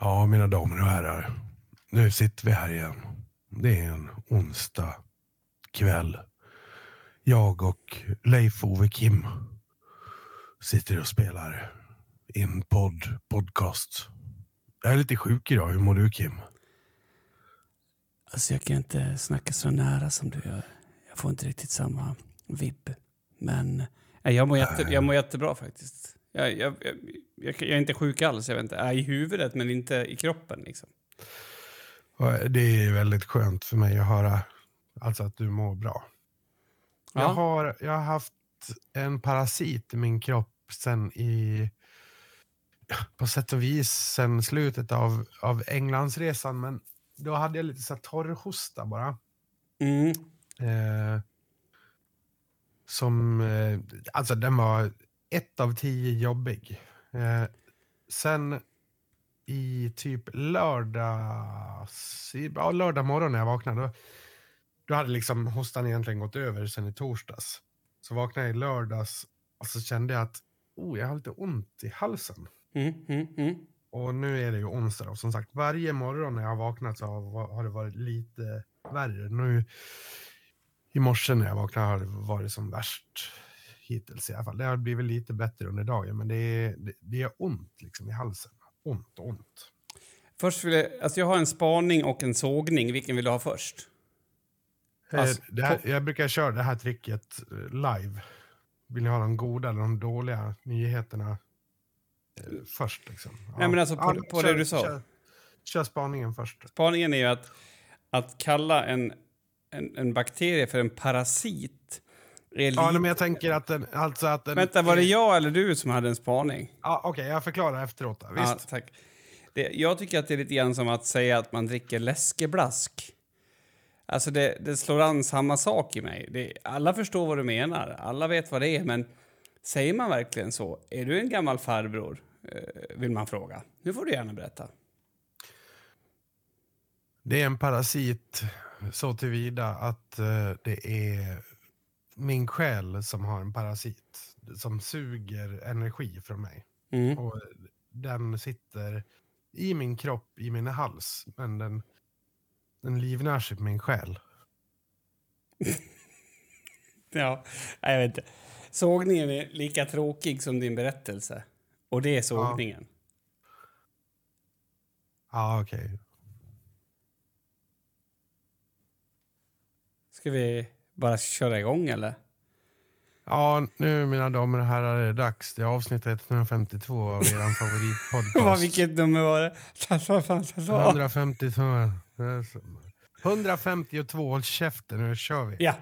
Ja, mina damer och herrar. Nu sitter vi här igen. Det är en onsdag kväll. Jag och Leif Ove Kim sitter och spelar in podd, podcast. Jag är lite sjuk idag. Hur mår du Kim? Alltså jag kan inte snacka så nära som du gör. Jag får inte riktigt samma vibb. Men nej, jag, mår jätte, jag mår jättebra faktiskt. Jag, jag, jag, jag, är inte sjuk alls. Jag vet inte. I huvudet, men inte i kroppen. Liksom. Det är väldigt skönt för mig att höra alltså att du mår bra. Ja. Jag, har, jag har haft en parasit i min kropp sen i på sätt och vis sen slutet av, av Englandsresan. Men då hade jag lite så torrhosta bara. Mm. Eh, som, eh, alltså den var ett av tio jobbig. Eh, sen i typ lördags, ja, lördag morgon när jag vaknade, då, då hade liksom hostan egentligen gått över sen i torsdags. Så vaknade jag i lördags och så kände jag att oh, jag har lite ont i halsen. Mm, mm, mm. Och nu är det ju onsdag och som sagt varje morgon när jag har vaknat så har, har det varit lite värre. Nu i morse när jag vaknade har det varit som värst hittills i alla fall. Det har blivit lite bättre under dagen men det är, det, det är ont liksom i halsen. Ont, ont. Först vill jag, alltså jag har en spaning och en sågning. Vilken vill du ha först? Alltså, eh, det här, jag brukar köra det här tricket eh, live. Vill ni ha de goda eller de dåliga nyheterna eh, först? Liksom? Nej, men alltså på- på det du sa. Kör, kör spaningen först. Spaningen är ju att, att kalla en, en, en bakterie för en parasit Ja, men jag tänker att den... Alltså att den Vänta, var det jag eller du som hade en spaning? Ja, Okej, jag förklarar efteråt. Då. Ja, Visst. tack. Det, jag tycker att det är lite grann som att säga att man dricker läskeblask. Alltså det, det slår an samma sak i mig. Det, alla förstår vad du menar, alla vet vad det är, men säger man verkligen så? Är du en gammal farbror? Eh, vill man fråga. Nu får du gärna berätta. Det är en parasit så tillvida att eh, det är min själ som har en parasit som suger energi från mig. Mm. Och den sitter i min kropp, i min hals, men den, den livnär sig på min själ. Ja, jag vet inte. Sågningen är lika tråkig som din berättelse. Och det är sågningen. Ja, okej. Ska vi bara köra igång eller? Ja, nu mina damer och herrar är det dags. Det är avsnitt 152 av er Vad, favoritpodcast. vilket nummer var det? 152. 152, håll käften nu kör vi. Ja.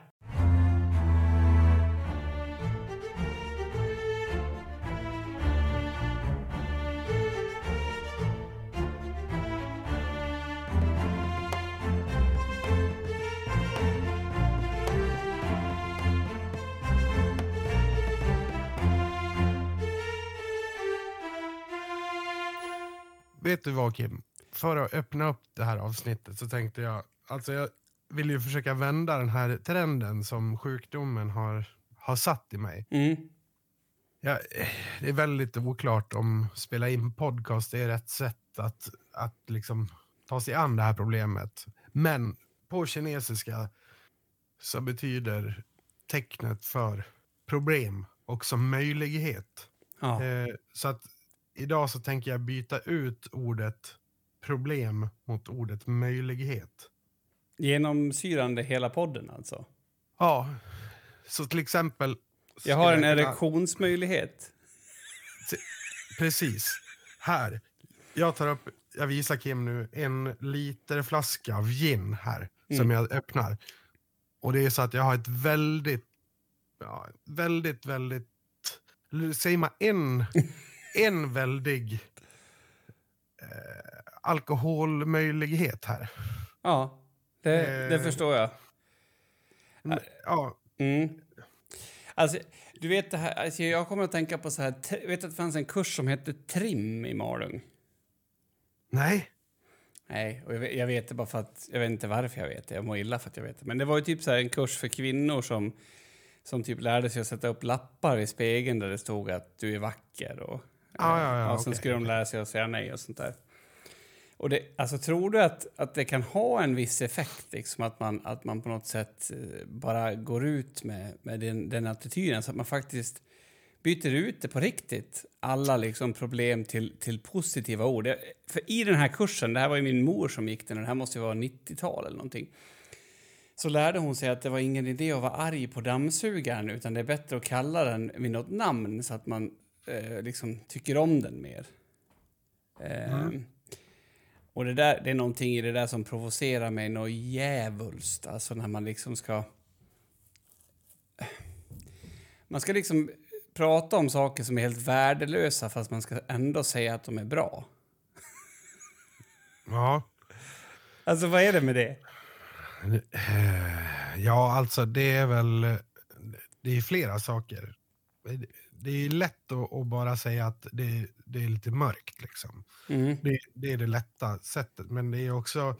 Vet du vad Kim? För att öppna upp det här avsnittet så tänkte jag, alltså jag vill ju försöka vända den här trenden som sjukdomen har, har satt i mig. Mm. Ja, det är väldigt oklart om spela in podcast är rätt sätt att, att liksom ta sig an det här problemet. Men på kinesiska så betyder tecknet för problem också möjlighet. Ja. Eh, så att idag så tänker jag byta ut ordet problem mot ordet möjlighet. Genomsyrande hela podden alltså. Ja, så till exempel... Jag har en kunna- erektionsmöjlighet. Precis. Här. Jag tar upp, jag visar Kim nu, en liter flaska av gin här. Som Mm. jag öppnar. Och det är så att jag har ett väldigt, ja, väldigt, väldigt, säger man en, en väldig eh, alkoholmöjlighet här. Ja, det, det Eh. förstår jag. Ja, Mm. Alltså, du vet det här, alltså jag kommer att tänka på så här, vet att det fanns en kurs som hette Trim i Malung? nej. Nej, och jag vet, jag vet det bara för att, jag vet inte varför jag vet det, jag mår illa för att jag vet det. Men det var ju typ så här en kurs för kvinnor som, som typ lärde sig att sätta upp lappar i spegeln där det stod att du är vacker och, Ja, ja, ja, och sen okej, skulle de lära sig att säga nej och sånt där. Och det, alltså, tror du att, att det kan ha en viss effekt, liksom, att, man, att man på något sätt eh, bara går ut med, med den, den attityden så att man faktiskt byter ut det på riktigt, alla liksom problem till, till positiva ord. Jag, för i den här kursen, det här var ju min mor som gick den, och det här måste ju vara 90-tal eller någonting, så lärde hon sig att det var ingen idé att vara arg på dammsugaren utan det är bättre att kalla den vid något namn så att man eh, liksom tycker om den mer. Eh, Mm. Och det, där, det är någonting i det där som provocerar mig något djävulskt. Alltså när man liksom ska... Man ska liksom prata om saker som är helt värdelösa fast man ska ändå säga att de är bra. Ja. Alltså vad är det med det? Eh, Ja, alltså det är väl... Det är flera saker. Det är lätt att, att bara säga att det, det är lite mörkt. Liksom. Mm. Det, det är det lätta sättet. Men det är också...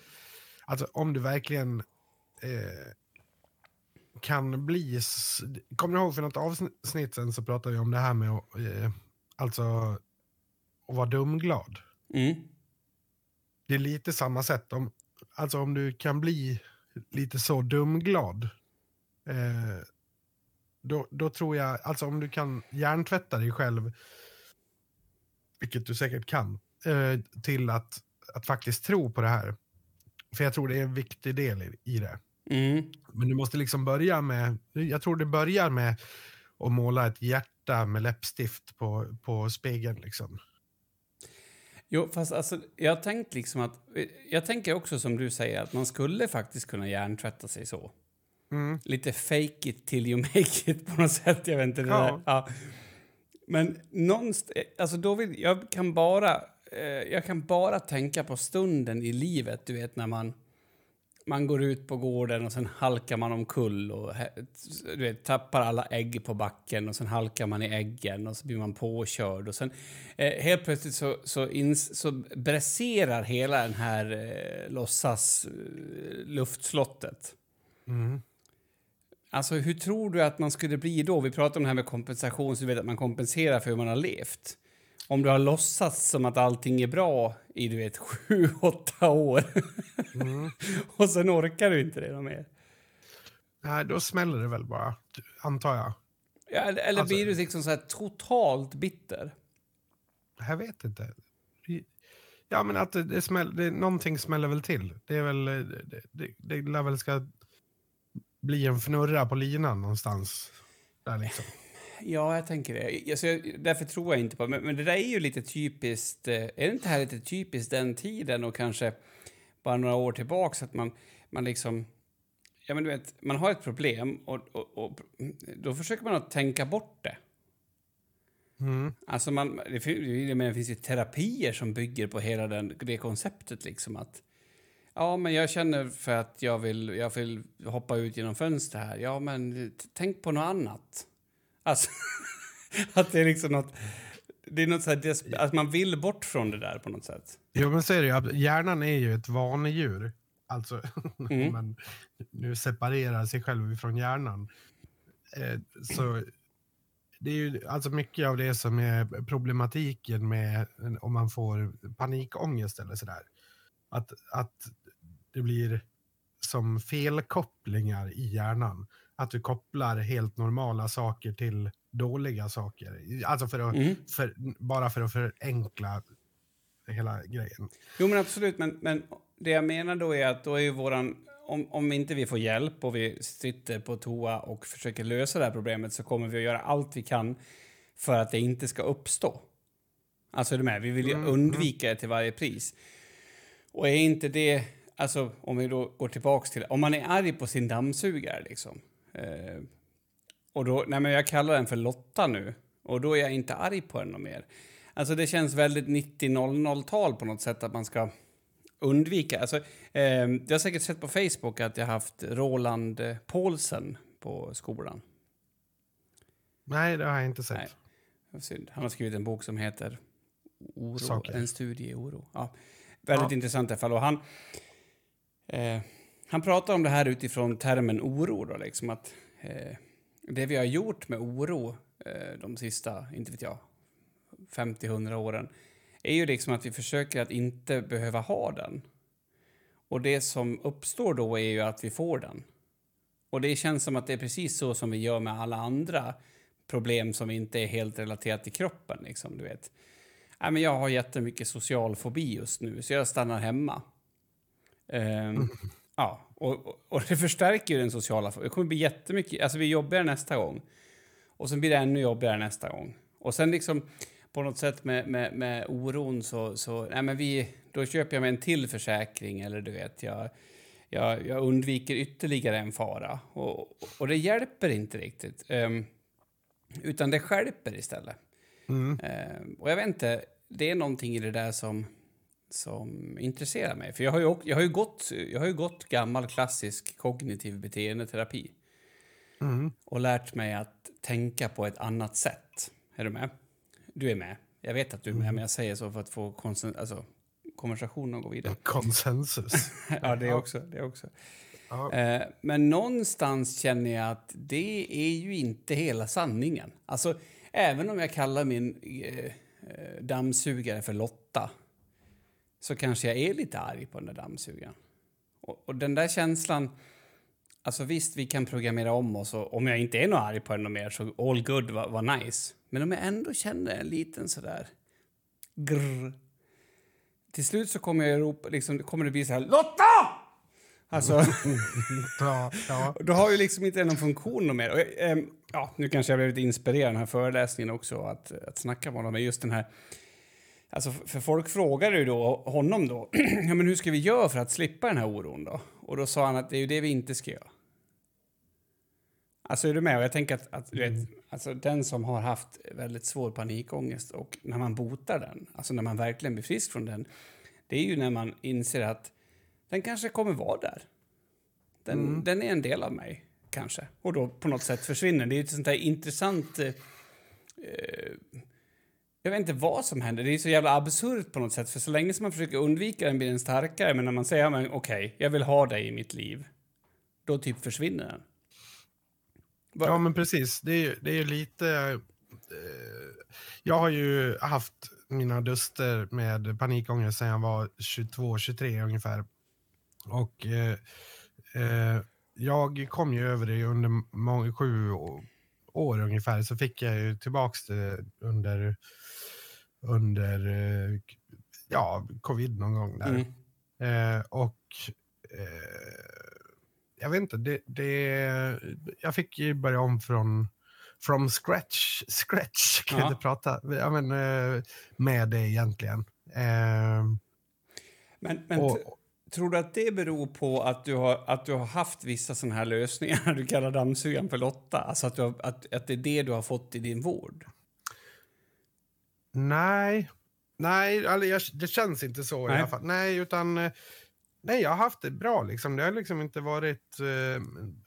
Alltså om du verkligen eh, kan bli... Kommer du ihåg för något avsnitt sen så pratade vi om det här med att, eh, alltså, att vara dumglad. Mm. Det är lite samma sätt. Om, alltså om du kan bli lite så dumglad. Eh, då, då tror jag, alltså om du kan hjärntvätta dig själv, vilket du säkert kan, eh, till att, att faktiskt tro på det här. För jag tror det är en viktig del i, i det. Mm. Men du måste liksom börja med, jag tror det börjar med att måla ett hjärta med läppstift på, på spegeln. Liksom. Jo, fast alltså, jag tänkt liksom att... Jag tänker också som du säger att man skulle faktiskt kunna hjärntvätta sig så. Mm. Lite fake it till you make it på något sätt. Jag vet inte. Ja. Ja. Men någonstans... Alltså då vill, jag kan bara... Eh, jag kan bara tänka på stunden i livet, du vet när man... Man går ut på gården och sen halkar man omkull och du vet, tappar alla ägg på backen och sen halkar man i äggen och så blir man påkörd och sen eh, helt plötsligt så, så, ins, så bräserar hela den här eh, låtsas eh, luftslottet. Mm. Alltså hur tror du att man skulle bli då? Vi pratar om det här med kompensation, så du vet att man kompenserar för hur man har levt. Om du har låtsats som att allting är bra i du vet sju, åtta år Mm. och sen orkar du inte det mer. Nej, då smäller det väl bara, antar jag. Ja, eller eller Alltså- blir du liksom så här totalt bitter? Jag vet inte. Ja, men att det, det, smäll, det någonting smäller väl till. Det är väl, det, det, det lär väl ska bli en fnurra på linan någonstans. Där liksom. Ja, jag tänker det. Alltså, därför tror jag inte på. Men, men det där är ju lite typiskt... eh, Är det inte här lite typiskt den tiden och kanske bara några år tillbaks att man, man liksom... Ja, men du vet, man har ett problem och, och, och då försöker man att tänka bort det. Mm. Alltså man, det, fin- jag menar, det finns ju terapier som bygger på hela den, det konceptet. Liksom att, ja, men jag känner för att jag vill, jag vill hoppa ut genom fönster här. Ja, men tänk på något annat. Alltså, att det är liksom något... Det är något så här, att man vill bort från det där på något sätt. Jo, men så är det ju. Hjärnan är ju ett vanedjur. Alltså, Mm. man nu separerar sig själv från hjärnan. Eh, så det är ju alltså mycket av det som är problematiken med om man får panikångest eller sådär. Att, att det blir som felkopplingar i hjärnan. Att du kopplar helt normala saker till dåliga saker. Alltså för att, Mm. för, bara för att förenkla hela grejen. Jo, men absolut. Men, men det jag menar då är att då är ju våran... Om, om inte vi får hjälp och vi sitter på toa och försöker lösa det här problemet så kommer vi att göra allt vi kan för att det inte ska uppstå. Alltså är du med? Vi vill ju Mm, undvika det till varje pris. Och är inte det... Alltså om vi då går tillbaks till... Om man är arg på sin dammsugare liksom. Eh, och då... Nej men jag kallar den för Lotta nu. Och då är jag inte arg på den något mer. Alltså det känns väldigt 90-00-tal på något sätt att man ska undvika. Alltså, eh, jag har säkert sett på Facebook att jag haft Roland eh, Paulsen på skolan. Nej, det har jag inte sett. Nej. Han har skrivit en bok som heter Oro, Saker. En studie i oro. Ja. Väldigt Ja. intressant i alla fall. Och han, eh, han pratar om det här utifrån termen oro. Då, liksom att, eh, det vi har gjort med oro eh, de sista, inte vet jag, 50-100 åren är ju liksom att vi försöker att inte behöva ha den. Och det som uppstår då är ju att vi får den. Och det känns som att det är precis så som vi gör med alla andra problem som inte är helt relaterat till kroppen. Liksom, du vet. Nej, men jag har jättemycket social fobi just nu, så jag stannar hemma. Um, ja, och, och, det förstärker ju den sociala. Det kommer bli jättemycket, alltså vi jobbar nästa gång. Och sen blir det ännu jobbigare nästa gång. Och sen liksom på något sätt med, med, med oron så, så nej men vi, då köper jag mig en till försäkring eller du vet, jag, jag, jag undviker ytterligare en fara. Och, och det hjälper inte riktigt. Um, utan det skärper istället. Mm. Um, och jag vet inte, det är någonting i det där som, som intresserar mig. För jag har ju, jag har ju, gått, jag har ju gått gammal klassisk kognitiv beteendeterapi. Mm. Och lärt mig att tänka på ett annat sätt. Är du med? Du är med. Jag vet att du är med, mm. men jag säger så för att få alltså, konversationen att gå vidare. Konsensus. ja, det också. Det också. Ja. Eh, men någonstans känner jag att det är ju inte hela sanningen. Alltså, även om jag kallar min eh, eh dammsugare för Lotta så kanske jag är lite arg på den där dammsugaren. Och, och den där känslan... Alltså visst, vi kan programmera om oss och om jag inte är något arg på den mer så all good var, var nice. Men om jag ändå känner en liten sådär grr. Till slut så kommer jag ropa, liksom, kommer det bli så här Lotta! Alltså, ja, ja. då har ju liksom inte någon funktion mer. Och, eh, ja, nu kanske jag blev lite inspirerad den här föreläsningen också att, att snacka med honom. Men just den här Alltså, för folk frågade ju då honom då, ja, men hur ska vi göra för att slippa den här oron då? Och då sa han att det är ju det vi inte ska göra. Alltså är du med? Och jag tänker att, att du vet, mm. alltså, den som har haft väldigt svår panikångest och när man botar den, alltså när man verkligen blir frisk från den, det är ju när man inser att den kanske kommer vara där. Den, mm. den är en del av mig, kanske. Och då på något sätt försvinner. Det är ett sånt där intressant... Eh, jag vet inte vad som händer. Det är så jävla absurt på något sätt. För så länge som man försöker undvika den blir den starkare. Men när man säger okej, okay, jag vill ha dig i mitt liv. Då typ försvinner den. Va? Ja, men precis. Det är, det är lite... Eh, jag har ju haft mina duster med panikångest sedan jag var 22-23 ungefär. Och eh, eh, jag kom ju över det under många, sju år ungefär. Så fick jag ju tillbaks det under, under eh, ja, covid någon gång där. Mm. Eh, och eh, jag vet inte, det, det, jag fick ju börja om från from scratch, scratch kan ja. jag inte prata ja, men, eh, med det egentligen. Men, men och, tror du att det beror på att du har, att du har haft vissa sådana här lösningar, du kallar dammsugaren för Lotta, alltså att, du har, att, att det är det du har fått i din vård? Nej, nej, alltså, det känns inte så nej. i alla fall. Nej, utan eh, Nej, jag har haft det bra. Liksom. Det har liksom inte varit... Uh,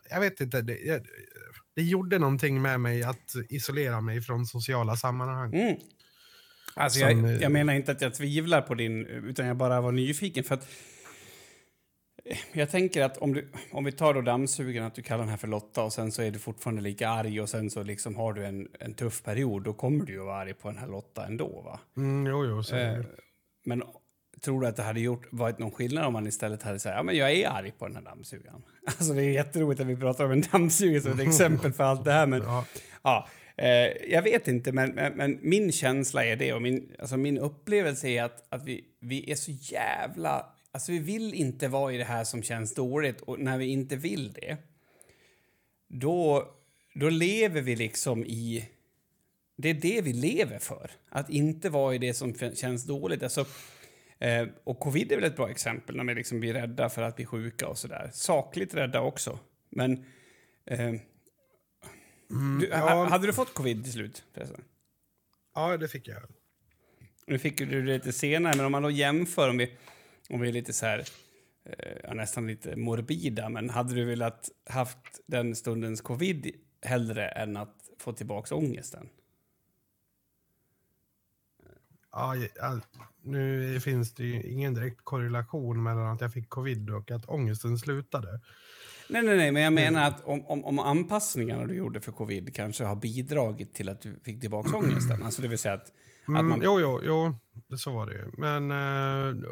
jag vet inte. Det, det gjorde någonting med mig att isolera mig från sociala sammanhang. Mm. Alltså, Som, jag, eh, jag, menar inte att jag tvivlar på din... Utan jag bara var nyfiken. för att eh, jag tänker att om, du, om vi tar då dammsugaren, att du kallar den här för Lotta och sen så är du fortfarande lika arg och sen så liksom har du en, en tuff period, då kommer du ju vara arg på den här Lotta ändå va? Mm, jo, jo, så eh, Men Tror du att det hade gjort, varit någon skillnad om man istället hade sagt ja men jag är arg på den här dammsugaren? Alltså det är jätteroligt att vi pratar om en dammsugare som ett exempel för allt det här men ja, ja eh, jag vet inte men, men, men, min känsla är det och min, alltså min upplevelse är att, att vi, vi är så jävla, alltså vi vill inte vara i det här som känns dåligt och när vi inte vill det då, då lever vi liksom i det är det vi lever för. Att inte vara i det som känns dåligt. Alltså, Eh, och covid är väl ett bra exempel när vi liksom blir rädda för att bli sjuka och sådär. Sakligt rädda också. Men... Eh, mm, du, ja. Hade du fått covid till slut? Förresten? Ja, det fick jag. Nu fick du det lite senare, men om man då jämför, om vi, om vi är lite så här, eh, nästan lite morbida, men hade du velat haft den stundens covid hellre än att få tillbaka ångesten? Ja, nu finns det ju ingen direkt korrelation mellan att jag fick covid och att ångesten slutade. Nej, nej, nej, men jag menar att om, om, om anpassningarna du gjorde för covid kanske har bidragit till att du fick tillbaka ångesten. Alltså det vill säga att, Mm, man- Jo, jo, jo, så var det ju. Men eh,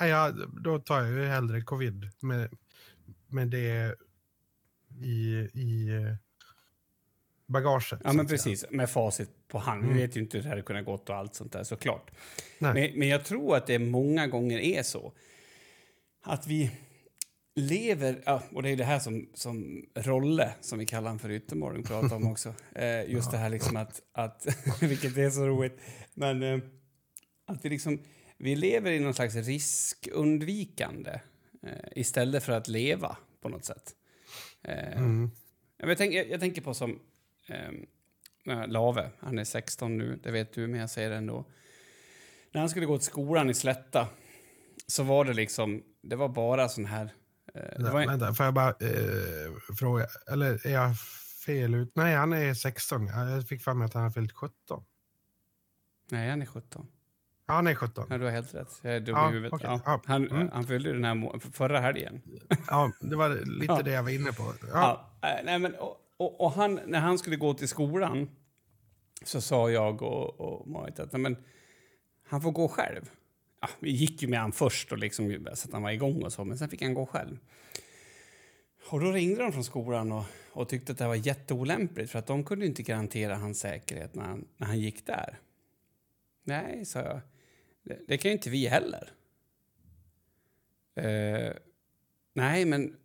nej, ja, då tar jag ju hellre covid med, med det i, i eh, bagaget. Ja, men att säga. precis. Med facit på hand. Vi Mm. vet ju inte hur det hade kunnat gått och allt sånt där såklart. Nej. Men, men jag tror att det många gånger är så att vi lever, ja, och det är det här som, som Rolle, som vi kallar han för Yttermorgon, pratar om också. Eh, just det här liksom att, att vilket är så roligt, men eh, att vi liksom, vi lever i någon slags riskundvikande eh, istället för att leva på något sätt. Mm. Jag, tänk, jag, jag tänker på som ehm, eh, Lave, han är 16 nu, det vet du, men jag säger det ändå. När han skulle gå till skolan i Slätta så var det liksom, det var bara sån här... Eh, det Vä- var, Vänta, får jag bara eh, fråga, eller är jag fel ut? Nej, han är 16. Ja, Jag fick för mig att han har fyllt 17. nej, han är 17. Ja, han är 17. Ja, du har helt rätt. Jag är dum Ja, i huvudet. okej. Ja, han, mm. han fyllde den här förra helgen. Ja, det var lite Ja. det jag var inne på. Ja. Ja, eh, nej, men, och, och, och han, när han skulle gå till skolan så sa jag och, och Marit att nej, men, han får gå själv. Ja, vi gick ju med han först och liksom, så att han var igång och så, men sen fick han gå själv. Och då ringde de från skolan och, och tyckte att det var jätteolämpligt för att de kunde inte garantera hans säkerhet när han, när han gick där. Nej, sa jag. Det, det kan ju inte vi heller. Eh, nej, men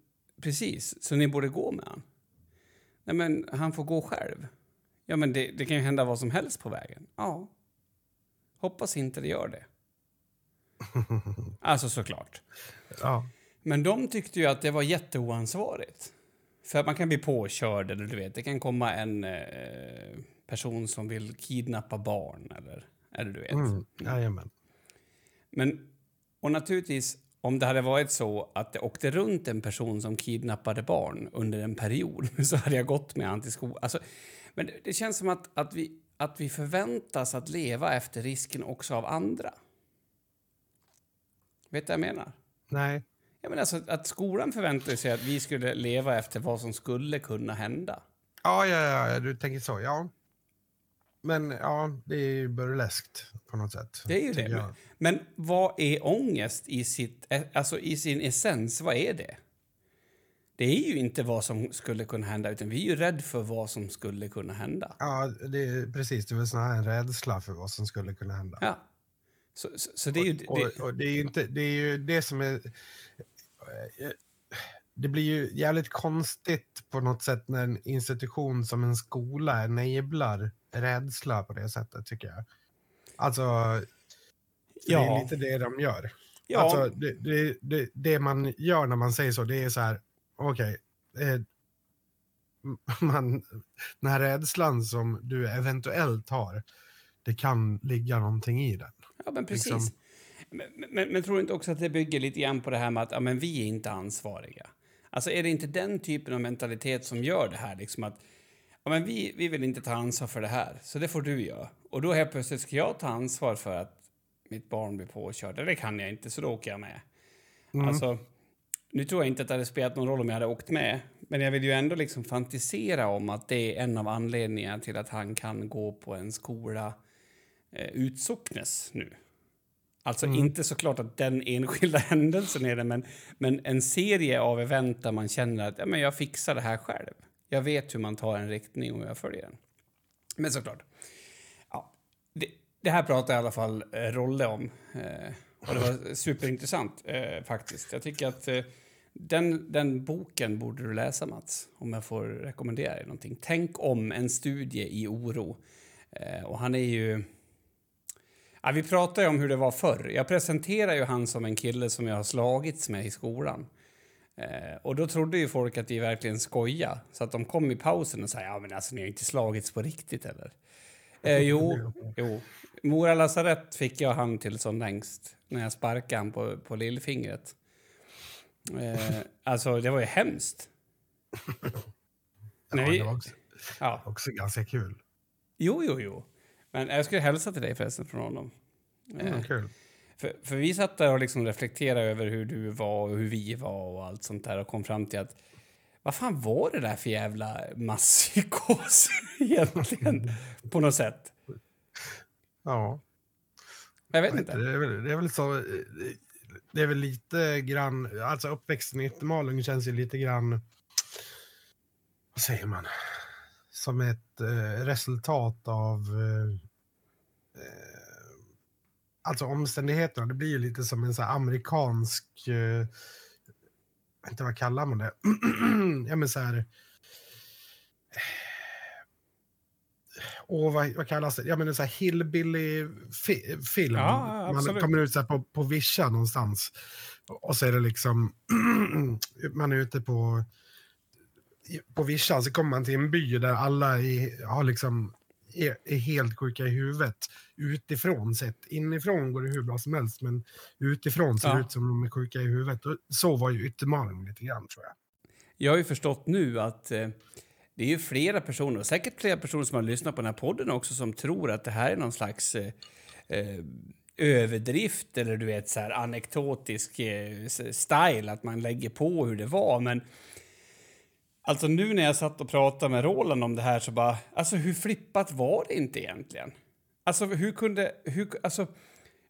precis. Så ni borde gå med han. Nej, men han får gå själv. Ja, men det, det kan ju hända vad som helst på vägen. Ja. Hoppas inte det gör det. Alltså såklart. Ja. Men de tyckte ju att det var jätteoansvarigt. För att man kan bli påkörd eller du vet, det kan komma en eh, person som vill kidnappa barn eller, eller du vet. Mm. Jajamän. Men, och naturligtvis, om det hade varit så att det åkte runt en person som kidnappade barn under en period så hade jag gått med han till skolan. Alltså, men det, det känns som att, att, vi, att vi förväntas att leva efter risken också av andra. Vet du vad jag menar? Nej. Jag menar alltså att skolan förväntade sig att vi skulle leva efter vad som skulle kunna hända. Ja, ja, ja, du tänker så. Ja. Men ja, det är ju burleskt på något sätt. Det är ju det. jag. Men vad är ångest i, sitt, alltså i sin essens? Vad är det? Det är ju inte vad som skulle kunna hända, utan vi är ju rädda för vad som skulle kunna hända. Ja, det är precis. Det är väl snarare en rädsla för vad som skulle kunna hända. Ja. Så, så, så det är ju... och, Det, och, och det är ju inte, det är ju det som är... Det blir ju jävligt konstigt på något sätt när en institution som en skola enablar rädsla på det sättet tycker jag. Alltså, för det Ja. är lite det de gör. ja, Alltså, det, det, det, det man gör när man säger så, det är så här, okej, eh, man, den här rädslan som du eventuellt har, det kan ligga någonting i den. Ja, men precis. liksom- Men, men, men tror du inte också att det bygger lite grann på det här med att ja, men vi är inte ansvariga? Alltså är det inte den typen av mentalitet som gör det här? Liksom att ja, men vi, vi vill inte ta ansvar för det här, så det får du göra. Och då helt plötsligt ska jag ta ansvar för att mitt barn blir påkörd. Det kan jag inte, så då åker jag med. Mm. Alltså, nu tror jag inte att det hade spelat någon roll om jag hade åkt med. Men jag vill ju ändå liksom fantisera om att det är en av anledningarna till att han kan gå på en skola utsocknes nu. Alltså Mm. inte såklart att den enskilda händelsen är det, men, men en serie av event där man känner att ja, men jag fixar det här själv. Jag vet hur man tar en riktning och jag följer den. Men såklart. Ja, det, det här pratar i alla fall eh, Rolle om. Eh, och det var superintressant eh, faktiskt. Jag tycker att eh, den, den boken borde du läsa Mats, om jag får rekommendera dig någonting. Tänk om en studie i oro. Eh, och han är ju... Ja, vi pratar ju om hur det var förr. Jag presenterar ju han som en kille som jag har slagits med i skolan. Eh, och då trodde ju folk att vi verkligen skoja Så att de kom i pausen och sa ja men alltså ni har inte slagits på riktigt eller? Eh, jo, jo. Mora lasarett fick jag han till som längst när jag sparkade han på, på lillfingret. Eh, alltså det var ju hemskt. Ja, det var också, Ja. också ganska kul. Jo, jo, jo. Men jag skulle hälsa till dig förresten från honom. Eh, Mm, kul. För, för vi satt där och liksom reflekterade över hur du var och hur vi var och allt sånt där och kom fram till att vad fan var det där för jävla masspsykos egentligen? På något sätt. Ja. Jag vet inte. Det är, väl, det är väl så... Det är väl lite grann... Alltså uppväxten i Yttermalung känns ju lite grann... Vad säger man? Som ett eh, resultat av... Eh, eh, alltså omständigheterna. Det blir ju lite som en så amerikansk... Eh, inte vad kallar man det? ja men så här... och vad, vad kallas det? Ja, men en sån här hillbilly-film. Ja, man kommer ut så på, på Vischa någonstans. Och så är det liksom, man är ute på, på Vischa, så kommer man till en by där alla är, har liksom, är, är helt sjuka i huvudet. Utifrån sett. Inifrån går det hur bra som helst, men utifrån ser det Ja. ut som de är sjuka i huvudet. Och så var ju Yttermalung lite grann, tror jag. Jag har ju förstått nu att eh, det är ju flera personer, och säkert flera personer som har lyssnat på den här podden också, som tror att det här är någon slags eh, eh, överdrift eller du vet så här anekdotisk eh, style, att man lägger på hur det var. Men alltså nu när jag satt och pratade med Roland om det här så bara, alltså hur flippat var det inte egentligen? Alltså hur kunde, hur, alltså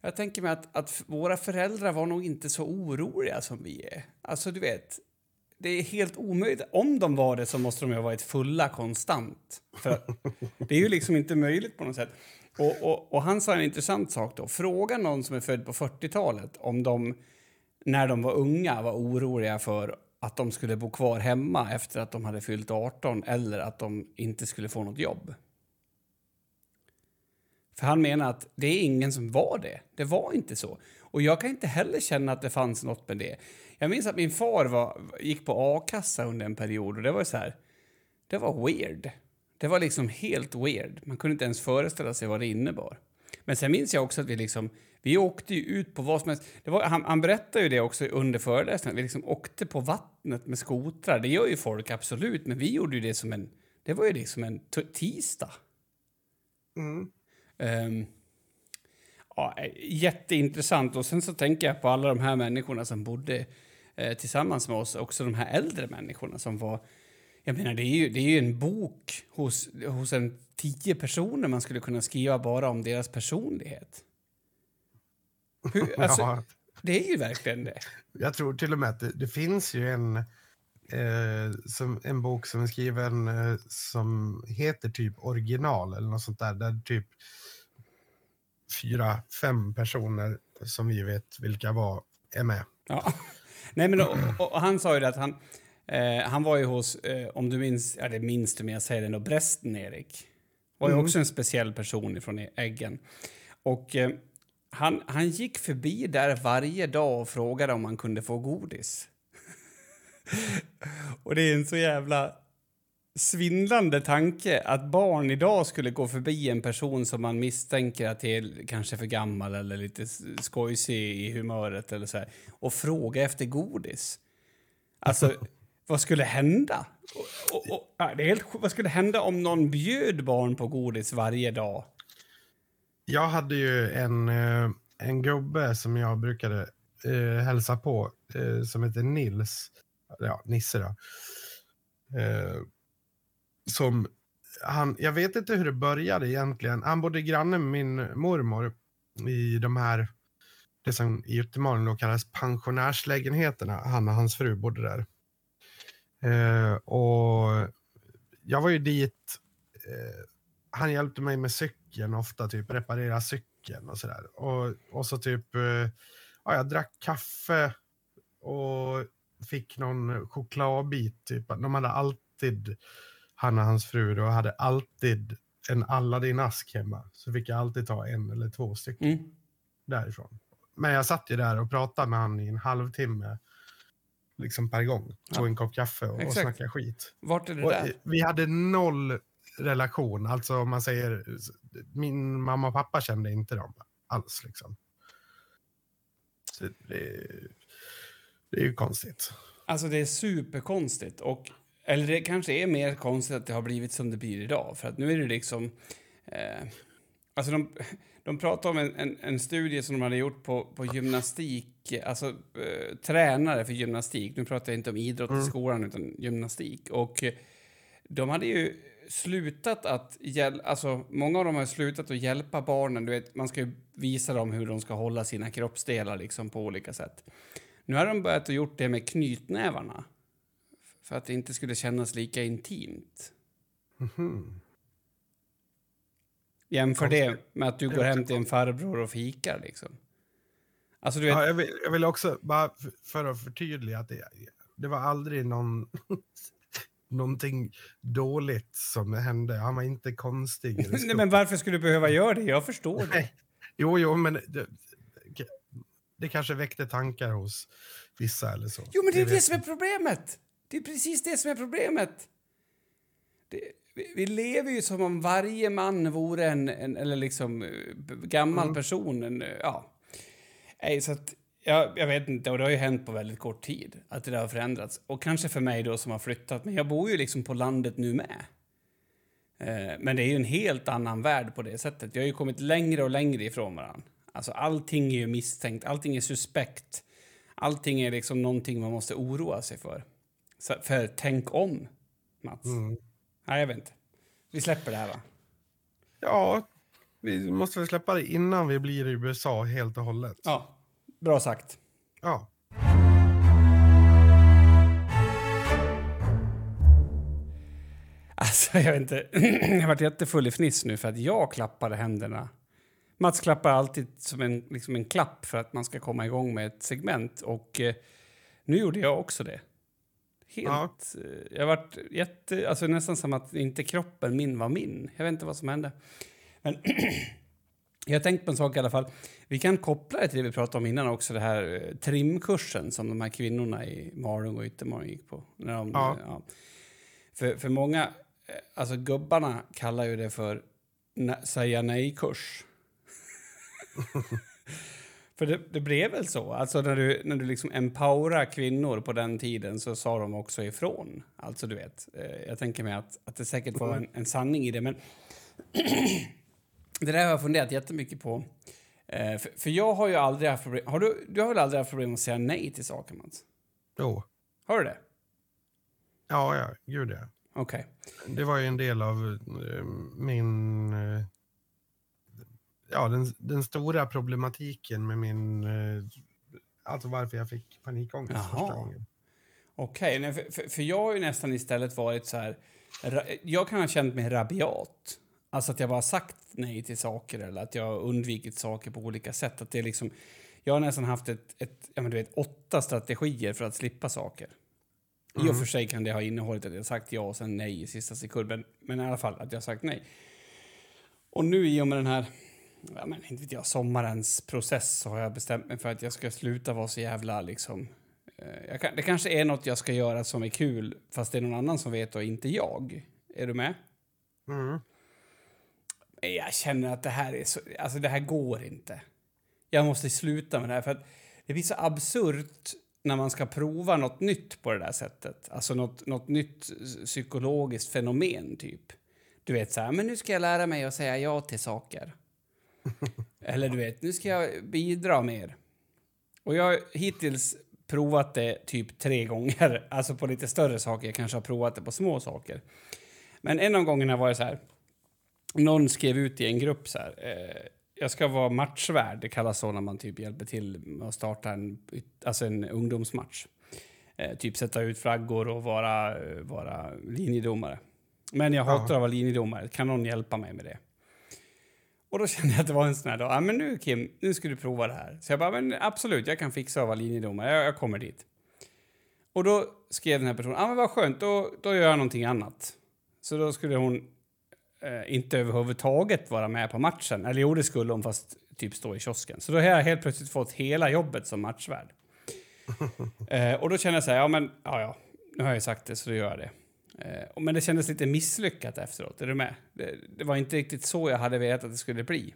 jag tänker mig att, att våra föräldrar var nog inte så oroliga som vi är. Alltså du vet, det är helt omöjligt. Om de var det så måste de ju ha varit fulla konstant. För det är ju liksom inte möjligt på något sätt. Och, och, och han sa en intressant sak då. Fråga någon som är född på 40-talet om de, när de var unga, var oroliga för att de skulle bo kvar hemma efter att de hade fyllt 18 eller att de inte skulle få något jobb. För han menar att det är ingen som var det. Det var inte så. Och jag kan inte heller känna att det fanns något med det. Jag minns att min far var, gick på a-kassa under en period och det var så här. Det var weird. Det var liksom helt weird. Man kunde inte ens föreställa sig vad det innebar. Men sen minns jag också att vi liksom, vi åkte ju ut på vad som helst. Var, han, han berättade ju det också under föreläsningen, vi liksom åkte på vattnet med skotrar. Det gör ju folk absolut, men vi gjorde ju det som en, det var ju liksom en tisdag. Mm. Ehm, ja, jätteintressant. Och sen så tänker jag på alla de här människorna som bodde eh, tillsammans med oss. Också de här äldre människorna som var... Jag menar, det är ju, det är ju en bok hos, hos en tio personer man skulle kunna skriva bara om deras personlighet. Hur, alltså, Ja. Det är ju verkligen det. Jag tror till och med att det, det finns ju en, eh, som, en bok som är skriven eh, som heter typ original eller något sånt där. Där typ fyra, fem personer som vi vet vilka var är med. Ja. Nej, men och, och, och han sa ju att han, eh, han var ju hos, eh, om du minns, ja det minns du men jag säger det ändå, Brästen Erik. Var ju Mm. också en speciell person från Äggen. Och eh, han, han gick förbi där varje dag och frågade om han kunde få godis. och det är en så jävla svindlande tanke att barn idag skulle gå förbi en person som man misstänker att är kanske för gammal eller lite skojsig i humöret eller så här, och fråga efter godis. Alltså, vad skulle hända? Och, och, och, det är helt, vad skulle hända om någon bjöd barn på godis varje dag? Jag hade ju en, eh, en gubbe som jag brukade eh, hälsa på eh, som heter Nils. Ja, Nisse då. Eh, som han, jag vet inte hur det började egentligen. Han bodde granne med min mormor i de här, det som i Göteborg då kallas pensionärslägenheterna. Han och hans fru bodde där. Eh, och jag var ju dit, eh, han hjälpte mig med cykeln ofta, typ reparera cykeln och sådär. Och, och så typ, eh, ja, jag drack kaffe och fick någon chokladbit. Typ. De hade alltid, han och hans fru, då, hade alltid en Aladdin-ask hemma. Så fick jag alltid ta en eller två stycken Mm. därifrån. Men jag satt ju där och pratade med han i en halvtimme liksom per gång. Tog Ja. en kopp kaffe och, och snackade skit. Vart är det Och, där? vi hade noll relation. Alltså om man säger, min mamma och pappa kände inte dem alls liksom. Så det, det är ju konstigt. Alltså det är superkonstigt. Och, eller det kanske är mer konstigt att det har blivit som det blir idag. För att nu är det liksom... Eh, alltså de, de pratar om en, en, en studie som de hade gjort på, på gymnastik. Alltså eh, tränare för gymnastik. Nu pratar jag inte om idrott i Mm. skolan utan gymnastik. Och eh, de hade ju slutat att hjälpa, alltså många av dem har slutat att hjälpa barnen. Du vet, man ska ju visa dem hur de ska hålla sina kroppsdelar liksom på olika sätt. Nu har de börjat att gjort det med knytnävarna. För att det inte skulle kännas lika intimt. Mhm. Jämför det med att du går hem till en farbror och fikar liksom. Alltså du vet, Ja, jag, vill, jag vill också, bara för att förtydliga, att det, det var aldrig någon, någonting dåligt som hände. Han var inte konstig. nej, men varför skulle du behöva göra det? Jag förstår det. Jo, jo, men det, det kanske väckte tankar hos vissa eller så. Jo, men det är det som är problemet. Det är precis det som är problemet. Det, vi, vi lever ju som om varje man vore en, en eller liksom eh, gammal Mm. person. En, eh, ja. Nej, så att, jag, jag vet inte, och det har ju hänt på väldigt kort tid att det där har förändrats. Och kanske för mig då som har flyttat, men jag bor ju liksom på landet nu med. Eh, men det är ju en helt annan värld på det sättet. Jag har ju kommit längre och längre ifrån varandra. Alltså allting är ju misstänkt, allting är suspekt. Allting är liksom någonting man måste oroa sig för. Så, för tänk om, Mats. Mm. Nej, jag vet inte. Vi släpper det här, va? Ja, vi måste väl släppa det innan vi blir i USA helt och hållet. Ja, bra sagt. Ja. Alltså, jag vet inte. jag har varit jättefull i fniss nu för att jag klappade händerna. Mats klappar alltid som en, liksom en klapp för att man ska komma igång med ett segment. Och eh, nu gjorde jag också det. Helt... Ja. eh, Jag varit jätte... Alltså nästan som att inte kroppen min var min. Jag vet inte vad som hände. Men jag har tänkt på en sak i alla fall. Vi kan koppla det till det vi pratade om innan också, det här eh, trimkursen som de här kvinnorna i Malung och Yttermalung gick på. När de, Ja. ja. För, för många, eh, alltså gubbarna kallar ju det för säga nej-kurs. för det, det blev väl så? Alltså när du, när du liksom empowerar kvinnor på den tiden så sa de också ifrån. Alltså du vet, eh, jag tänker mig att, att det säkert var en, en sanning i det. Men det där har jag funderat jättemycket på. Eh, för, för jag har ju aldrig haft problem... Har du, du har väl aldrig haft problem att säga nej till saker, Mats? Jo. Har du det? Ja, ja, gud ja. Okej. Det var ju en del av eh, min... eh, ja, den, den stora problematiken med min... eh, alltså varför jag fick panikångest Jaha. första gången. Okej, nej, för, för, för jag har ju nästan istället varit så här... Jag kan ha känt mig rabiat. Alltså att jag bara sagt nej till saker eller att jag undvikit saker på olika sätt. Att det är liksom, jag har nästan haft ett, ett, ja, men du vet, åtta strategier för att slippa saker. I och Mm. för sig kan det ha innehållit att jag sagt ja och sen nej i sista sekund, men, men i alla fall att jag sagt nej. Och nu i och med den här, ja men inte vet jag, sommarens process så har jag bestämt mig för att jag ska sluta vara så jävla liksom... eh, kan, det kanske är något jag ska göra som är kul, fast det är någon annan som vet och inte jag. Är du med? Mm. Jag känner att det här är så, alltså det här går inte. Jag måste sluta med det här för att det blir så absurt när man ska prova något nytt på det där sättet. Alltså något, något nytt psykologiskt fenomen typ. Du vet så här, men nu ska jag lära mig att säga ja till saker. Eller du vet, nu ska jag bidra mer. Och jag har hittills provat det typ tre gånger, alltså på lite större saker. Jag kanske har provat det på små saker. Men en av gångerna var det så här, någon skrev ut i en grupp så här, eh, jag ska vara matchvärd, det kallas så när man typ hjälper till med att starta en, alltså en ungdomsmatch. Eh, typ sätta ut flaggor och vara, eh, vara linjedomare. Men jag Ja. hatar att vara linjedomare, kan någon hjälpa mig med det? Och då kände jag att det var en sån här dag, ja men nu Kim, nu ska du prova det här. Så jag bara, men absolut, jag kan fixa att vara linjedomare, jag, jag kommer dit. Och då skrev den här personen, ja men vad skönt, då, då gör jag någonting annat. Så då skulle hon eh, inte överhuvudtaget vara med på matchen. Eller jo, det skulle hon, fast typ stå i kiosken. Så då har jag helt plötsligt fått hela jobbet som matchvärd. eh, och då kände jag så här, ja men, ja ja, nu har jag ju sagt det så då gör jag det. Eh, men det kändes lite misslyckat efteråt, är du med? Det, det var inte riktigt så jag hade velat att det skulle bli.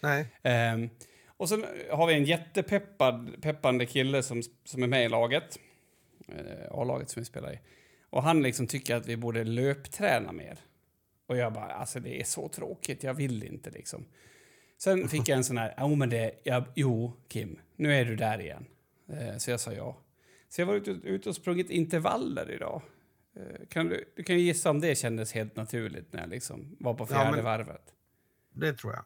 Nej. Ehm, och sen har vi en jättepeppad, peppande kille som, som är med i laget. Eh, A-laget som vi spelar i. Och han liksom tycker att vi borde löpträna mer. Och jag bara, alltså det är så tråkigt, jag vill inte liksom. Sen fick jag en sån här, jo men det, ja, jo Kim, nu är du där igen. Eh, så jag sa ja. Så jag var ute, ute och sprungit intervaller idag. Eh, Kan du, du kan ju gissa om det kändes helt naturligt när jag liksom var på Ja, fjärde men- varvet. Det tror jag.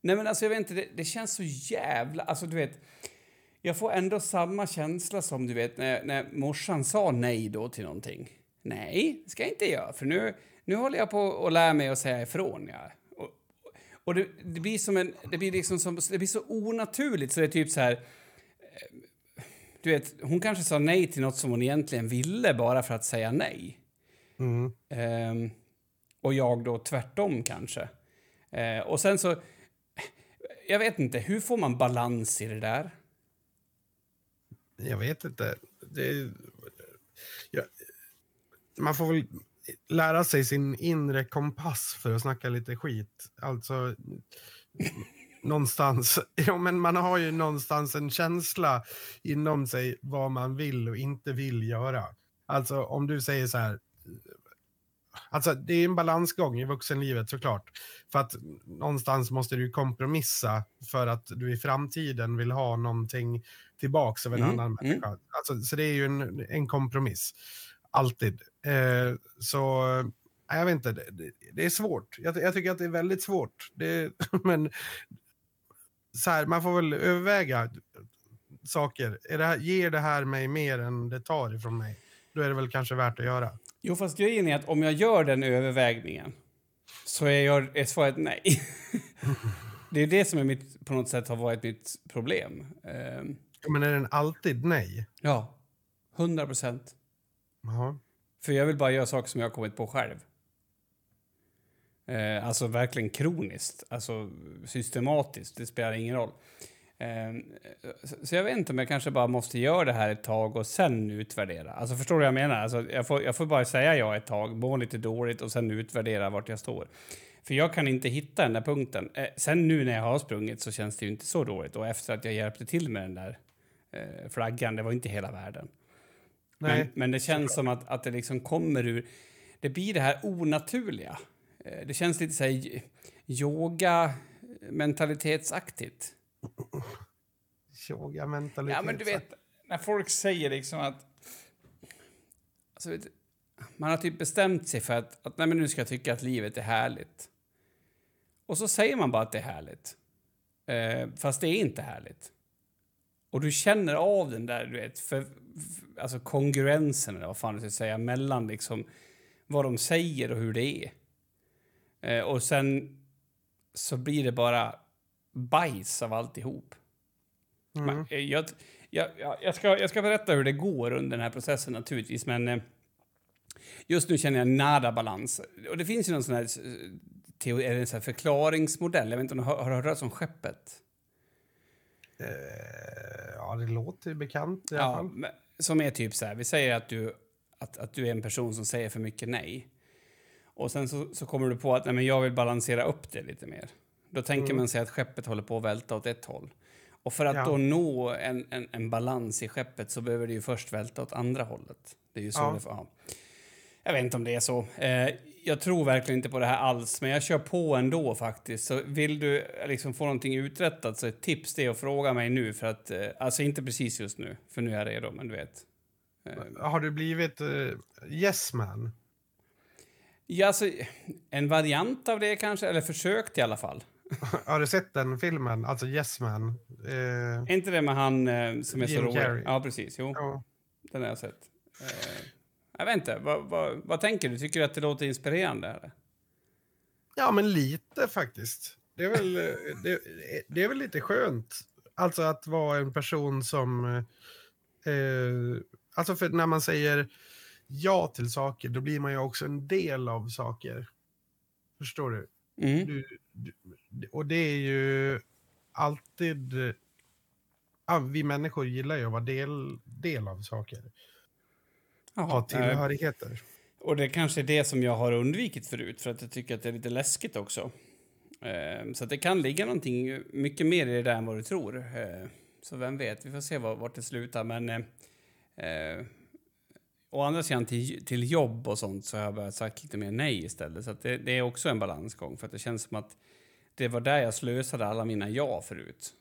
Nej men alltså jag vet inte, det, det känns så jävla... Alltså du vet, jag får ändå samma känsla som du vet när, när morsan sa nej då till någonting. Nej, det ska jag inte göra för nu, nu håller jag på att lära mig att säga ifrån. Ja. Och, och det, det blir som en... Det blir liksom som, det blir så onaturligt så det är typ så här... eh, Du vet, hon kanske sa nej till något som hon egentligen ville bara för att säga nej. Mm. Ehm, och jag då tvärtom kanske. Eh, och sen så... Jag vet inte, hur får man balans i det där? Jag vet inte. Det, ja, man får väl lära sig sin inre kompass för att snacka lite skit. Alltså, någonstans. Ja, men man har ju någonstans en känsla inom sig vad man vill och inte vill göra. Alltså om du säger så här. Alltså det är en balansgång i vuxenlivet såklart. För att någonstans måste du kompromissa för att du i framtiden vill ha någonting tillbaks av en Mm, annan mm. människa. Alltså, så det är ju en, en kompromiss. Alltid. Eh, så nej, jag vet inte, det, det, är svårt. Jag, jag tycker att det är väldigt svårt. Det, men så här, man får väl överväga saker. Är det här, ger det här mig mer än det tar ifrån mig? Då är det väl kanske värt att göra. Jo, fast grejen är att om jag gör den övervägningen så är, jag, är svaret nej. det är det som är mitt, på något sätt har varit mitt problem. Ehm, Men är den alltid nej? ja, 100 procent. Aha. För jag vill bara göra saker som jag har kommit på själv. Eh, alltså verkligen kroniskt, alltså systematiskt, det spelar ingen roll. Eh, så, så jag vet inte om jag kanske bara måste göra det här ett tag och sen utvärdera. Alltså förstår du vad jag menar? Alltså, jag, får, jag får bara säga ja ett tag, må lite dåligt och sen utvärdera vart jag står. För jag kan inte hitta den där punkten. Eh, sen nu när jag har sprungit så känns det ju inte så dåligt. Och efter att jag hjälpte till med den där eh, flaggan, det var inte hela världen. Nej. Men, men det känns som att, att det liksom kommer ur... Det blir det här onaturliga. Eh, Det känns lite så här yoga-mentalitetsaktigt. Yoga mentalitet. Ja, men du vet, när folk säger liksom att... Alltså, man har typ bestämt sig för att, att nej, men nu ska jag tycka att livet är härligt. Och så säger man bara att det är härligt. Eh, fast det är inte härligt. Och du känner av den där, du vet, för, för, alltså kongruensen, eller vad fan du ska säga, mellan liksom vad de säger och hur det är. Eh, och sen så blir det bara bajs av alltihop. Mm. Men, eh, Jag, jag, jag, ska, jag ska berätta hur det går under den här processen naturligtvis, men eh, just nu känner jag nada balans. Och det finns ju någon sån här, teori, eller en sån här förklaringsmodell, jag vet inte om du har, har hört om skeppet? Eh, ja, det låter bekant i alla fall. men, som är typ så här, vi säger att du, att, att du är en person som säger för mycket nej. Och sen så, så kommer du på att nej, men jag vill balansera upp det lite mer. Då tänker Mm. man sig att skeppet håller på att välta åt ett håll. Och för att Ja. då nå en, en, en balans i skeppet så behöver det ju först välta åt andra hållet. Det är ju så Ja. det får... Ja. Jag vet inte om det är så. Eh, jag tror verkligen inte på det här alls, men jag kör på ändå faktiskt. Så vill du liksom få någonting uträttat så ett tips det är att fråga mig nu för att, eh, alltså inte precis just nu, för nu är jag redo, men du vet. Eh, Har du blivit uh, yes man? ja, alltså, en variant av det kanske, eller försökt i alla fall. Har du sett den filmen? Alltså yes man? Eh, Är inte det med han eh, som är så Jim rolig? Carrey. Ja, precis. Jo, ja. den har jag sett. Eh, jag vet inte, vad, vad, vad tänker du? Tycker du att det låter inspirerande? Eller? ja, men lite faktiskt. Det är, väl, det, det är väl lite skönt. Alltså att vara en person som... Eh, alltså för när man säger ja till saker, då blir man ju också en del av saker. Förstår du? Mm. du, du och det är ju alltid... Ja, vi människor gillar ju att vara del, del av saker. Jaha, eh, tillhörigheter. Och det kanske är det som jag har undvikit förut, för att jag tycker att det är lite läskigt också. Eh, så att det kan ligga någonting mycket mer i det där än vad du tror. Eh, så vem vet, vi får se var, vart det slutar. Men eh, eh, å andra sidan till, till jobb och sånt så har jag börjat sagt lite mer nej istället. Så att det, det är också en balansgång, för att det känns som att det var där jag slösade alla mina ja förut.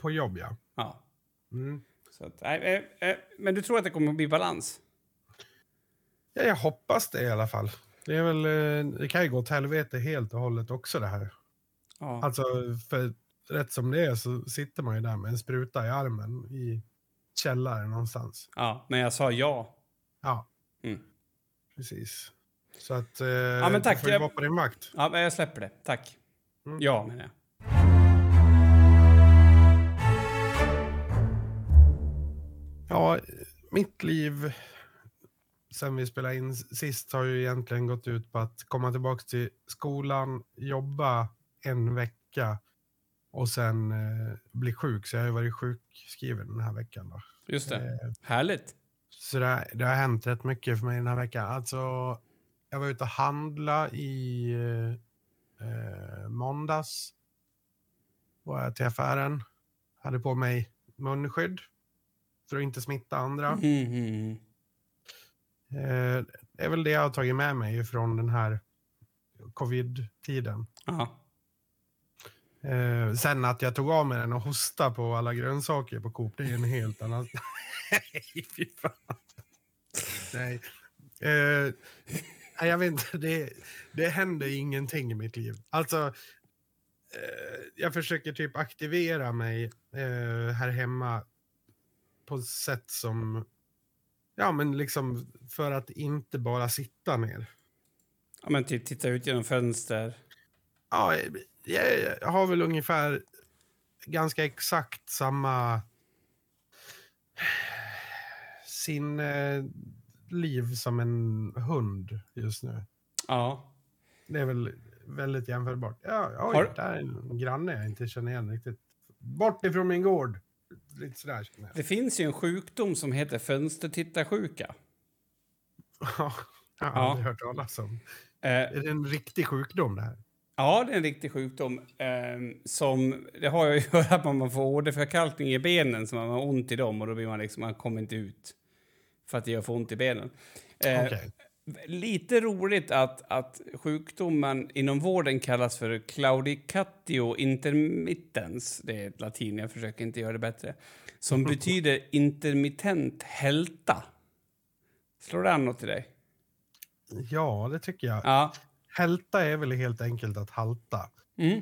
På jobb, ja. Ja. Mm. Så att, eh, eh, men du tror att det kommer att bli balans? Ja, jag hoppas det i alla fall. Det, är väl, eh, det kan ju gå åt helvete helt och hållet också det här. Ja. Alltså, för rätt som det är så sitter man ju där med en spruta i armen i källaren någonstans. ja, men jag sa ja. Ja, Mm. precis. Så att eh, men tack, du får ju jag- vara på din vakt. Ja, men jag släpper det. Tack. Mm. Ja, menar jag. Ja, mitt liv sen vi spelade in sist har ju egentligen gått ut på att komma tillbaka till skolan, jobba en vecka och sen eh, bli sjuk. Så jag har ju varit sjukskriven den här veckan. Då. Just det. Eh, Härligt. så det, har- det har hänt rätt mycket för mig den här veckan. Alltså, jag var ute och handla i eh, eh, måndags. Var jag till affären. Hade på mig munskydd för att inte smitta andra. Mm, mm, mm. Eh, det är väl det jag har tagit med mig från den här covid-tiden. Eh, sen att jag tog av mig den och hostade på alla grönsaker på Coop, det är en helt annan... Nej, fy fan. Nej. Eh, nej, jag vet inte, det, det händer ingenting i mitt liv. Alltså, eh, jag försöker typ aktivera mig eh, här hemma på ett sätt som... Ja, men liksom för att inte bara sitta ner. ja, men typ titta ut genom fönster. Ja, jag, jag har väl ungefär ganska exakt samma sin eh, liv som en hund just nu. Ja. Det är väl väldigt jämförbart. Ja, oj, Har- där är en granne jag inte känner igen riktigt. Bort ifrån min gård. Lite sådär känner jag. Det finns ju en sjukdom som heter fönstertittarsjuka. Ja, jag har Ja. aldrig hört talas om. Eh, Är det en riktig sjukdom det här? ja, det är en riktig sjukdom. Eh, som, det har ju att göra med att man får åderförkalkning i benen, så man har ont i dem och då blir man liksom, man kommer inte ut. För att det gör för ont i benen. Eh, Okej. Lite roligt att, att sjukdomen inom vården kallas för claudicatio intermittens. Det är latin, jag försöker inte göra det bättre. Som betyder intermittent hälta. Slår det an något till dig? Ja, det tycker jag. Ja. Hälta är väl helt enkelt att halta. Mm.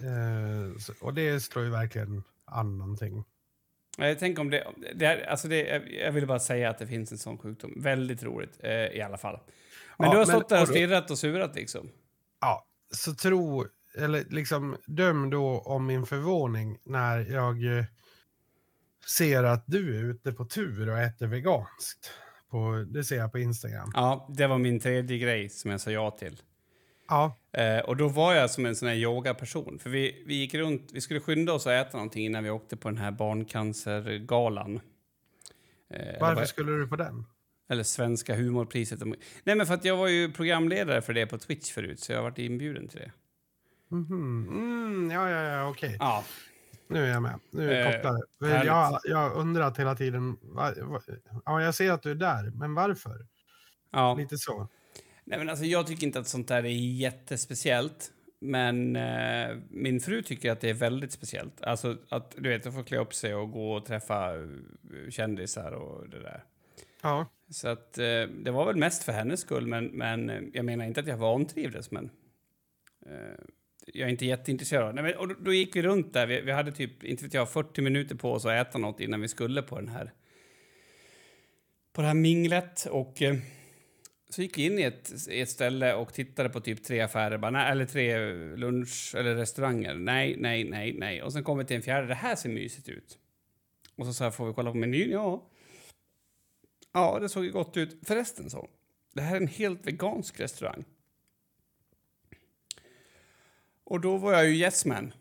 Eh, och det slår ju verkligen an någonting. Tänker om det... det är, alltså det, jag- jag vill bara säga att det finns en sån sjukdom. Väldigt roligt eh, i alla fall. Men Ja, du har men- stått där och stirrat och surat liksom. Ja, så tro, eller liksom döm då om min förvåning när jag eh, ser att du är ute på tur och äter veganskt. På, det ser jag på Instagram. Ja, det var min tredje grej som jag sa ja till. Ja, Eh, och då var jag som en sån här yogaperson. För vi, vi gick runt, vi skulle skynda oss att äta någonting innan vi åkte på den här barncancergalan. Eh, varför eller, skulle du på den? eller Svenska humorpriset. Nej, men för att jag var ju programledare för det på Twitch förut, så jag har varit inbjuden till det. Mhm. Mm, ja, ja, ja, okej. Ja, Nu är jag med. Nu är jag Eh, kopplad. För härligt. Jag, jag undrat hela tiden. Ja, jag ser att du är där, men varför? ja. Lite så. Nej, men alltså, jag tycker inte att sånt där är jättespeciellt. Men eh, min fru tycker att det är väldigt speciellt. Alltså att du vet, att få klä upp sig och gå och träffa eh, kändisar och det där. Ja, Så att eh, det var väl mest för hennes skull, men, men eh, jag menar inte att jag vantrivdes, men eh, jag är inte jätteintresserad. Nej, men, och då, då gick vi runt där, vi, vi hade typ, inte vet jag, 40 minuter på oss att äta något innan vi skulle på den här på det här minglet och eh, så gick vi in i ett, i ett ställe och tittade på typ tre affärer, bara, nej, eller tre lunch eller restauranger. Nej, nej, nej, nej. Och sen kom vi till en fjärde, det här ser mysigt ut. Och så sa jag, får vi kolla på menyn? Ja. Ja, det såg ju gott ut. Förresten så, det här är en helt vegansk restaurang. Och då var jag ju yes man.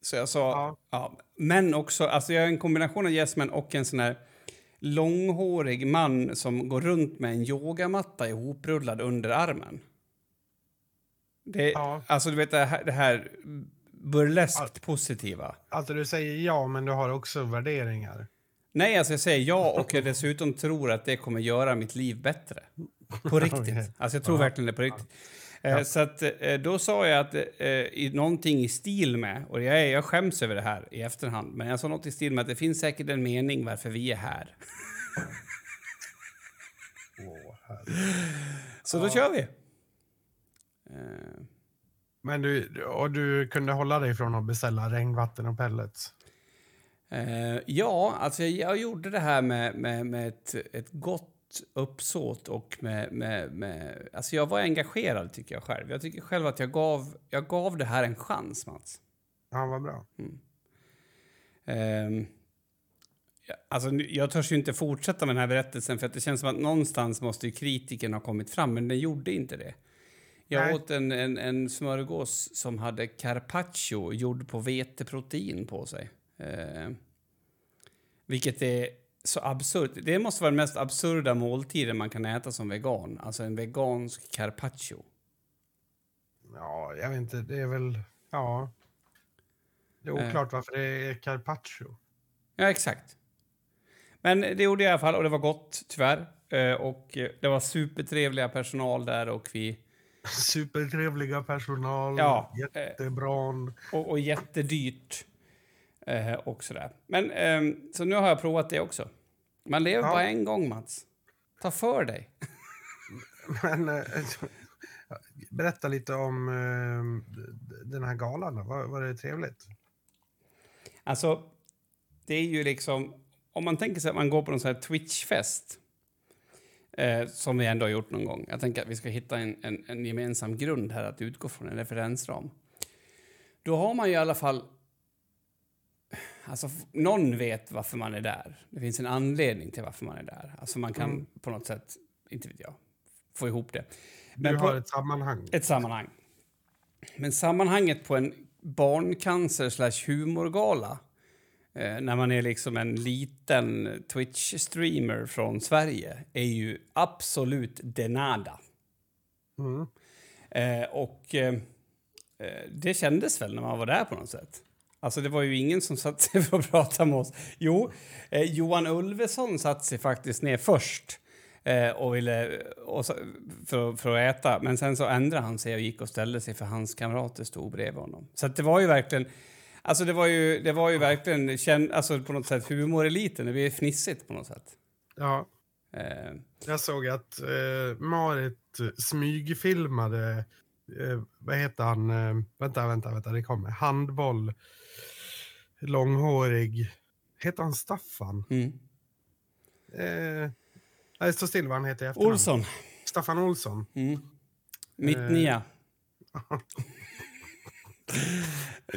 Så jag sa, Ja. ja. men också, alltså jag är en kombination av yes man och en sån här långhårig man som går runt med en yogamatta ihoprullad under armen. Det, Ja. Alltså du vet det här, det här burleskt positiva. alltså du säger ja, men du har också värderingar. Nej, alltså jag säger ja och jag dessutom tror att det kommer göra mitt liv bättre. På riktigt. Alltså jag tror verkligen det på riktigt. Eh, Så att eh, då sa jag att eh, i någonting i stil med, och jag, är, jag skäms över det här i efterhand, men jag sa något i stil med att det finns säkert en mening varför vi är här. Åh, Så då Ja. kör vi. Men du, och du kunde hålla dig från att beställa regnvatten och pellets? Ja, alltså jag, jag gjorde det här med, med, med ett, ett gott uppsåt och med, med, med... Alltså jag var engagerad, tycker jag själv. Jag tycker själv att jag gav, jag gav det här en chans, Mats. Ja, vad bra. Ehm, ja, alltså, jag törs ju inte fortsätta med den här berättelsen för att det känns som att någonstans måste ju kritiken ha kommit fram, men den gjorde inte det. Jag Nej. åt en, en, en smörgås som hade carpaccio gjord på veteprotein på sig. Ehm, vilket är så absurt. Det måste vara den mest absurda måltiden man kan äta som vegan. Alltså en vegansk carpaccio. Ja, jag vet inte, det är väl... Ja. Det är Eh. oklart varför det är carpaccio. Ja, exakt. Men det gjorde jag i alla fall och det var gott, tyvärr. Eh, Och eh, det var supertrevliga personal där och vi... Supertrevliga personal, Ja, jättebra. Och, och jättedyrt. Eh, och sådär. Men, ehm, så nu har jag provat det också. Man lever Ja. bara en gång, Mats. Ta för dig. Men eh, berätta lite om eh, d- den här galan. Var, var det trevligt? Alltså, det är ju liksom... Om man tänker sig att man går på någon sån här Twitch-fest eh, som vi ändå har gjort någon gång. Jag tänker att vi ska hitta en, en, en gemensam grund här att utgå från, en referensram. Då har man ju i alla fall... Alltså, någon vet varför man är där. Det finns en anledning till varför man är där. Alltså man kan Mm. på något sätt, inte vet jag, få ihop det. Du Men på- har ett sammanhang. ett sammanhang. Men sammanhanget på en barncancer slash humorgala eh, när man är liksom en liten Twitch-streamer från Sverige är ju absolut denada. Mm. Eh, och eh, eh, det kändes väl när man var där på något sätt. Alltså det var ju ingen som satt sig för att prata med oss. Jo, eh, Johan Ulveson satt sig faktiskt ner först eh, och ville, och för, för att äta. Men sen så ändrade han sig och gick och ställde sig för hans kamrater stod bredvid honom. Så det var ju verkligen, alltså det var ju, det var ju verkligen, känn, alltså på något sätt humoreliten. Det blev fnissigt på något sätt. Ja, Eh, jag såg att eh, Marit smygfilmade, eh, vad heter han, eh, vänta, vänta, vänta, det kommer, handboll, långhårig, heter han Staffan? mm. Eh, nej, stå still vad han heter i efternamn. Olsson. Staffan Olsson. Mm. Mitt Eh. nia.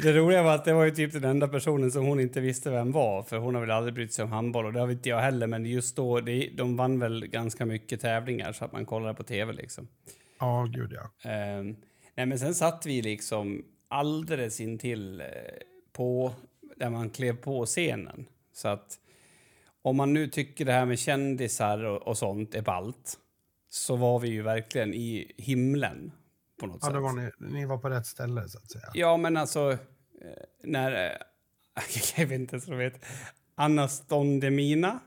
Det roliga var att det var ju typ den enda personen som hon inte visste vem var, för hon har väl aldrig brytt sig om handboll och det har inte jag heller, men just då, det, de vann väl ganska mycket tävlingar så att man kollade på tv liksom. Ja, gud ja. Ehm, nej men sen satt vi liksom alldeles intill eh, på, där man klev på scenen. Så att om man nu tycker det här med kändisar och, och sånt är ballt, så var vi ju verkligen i himlen på något Ja, sätt. var ni, ni var på rätt ställe så att säga. Ja, men alltså, eh, när... eh, Jag vet inte ens vad det heter. Anastondemina?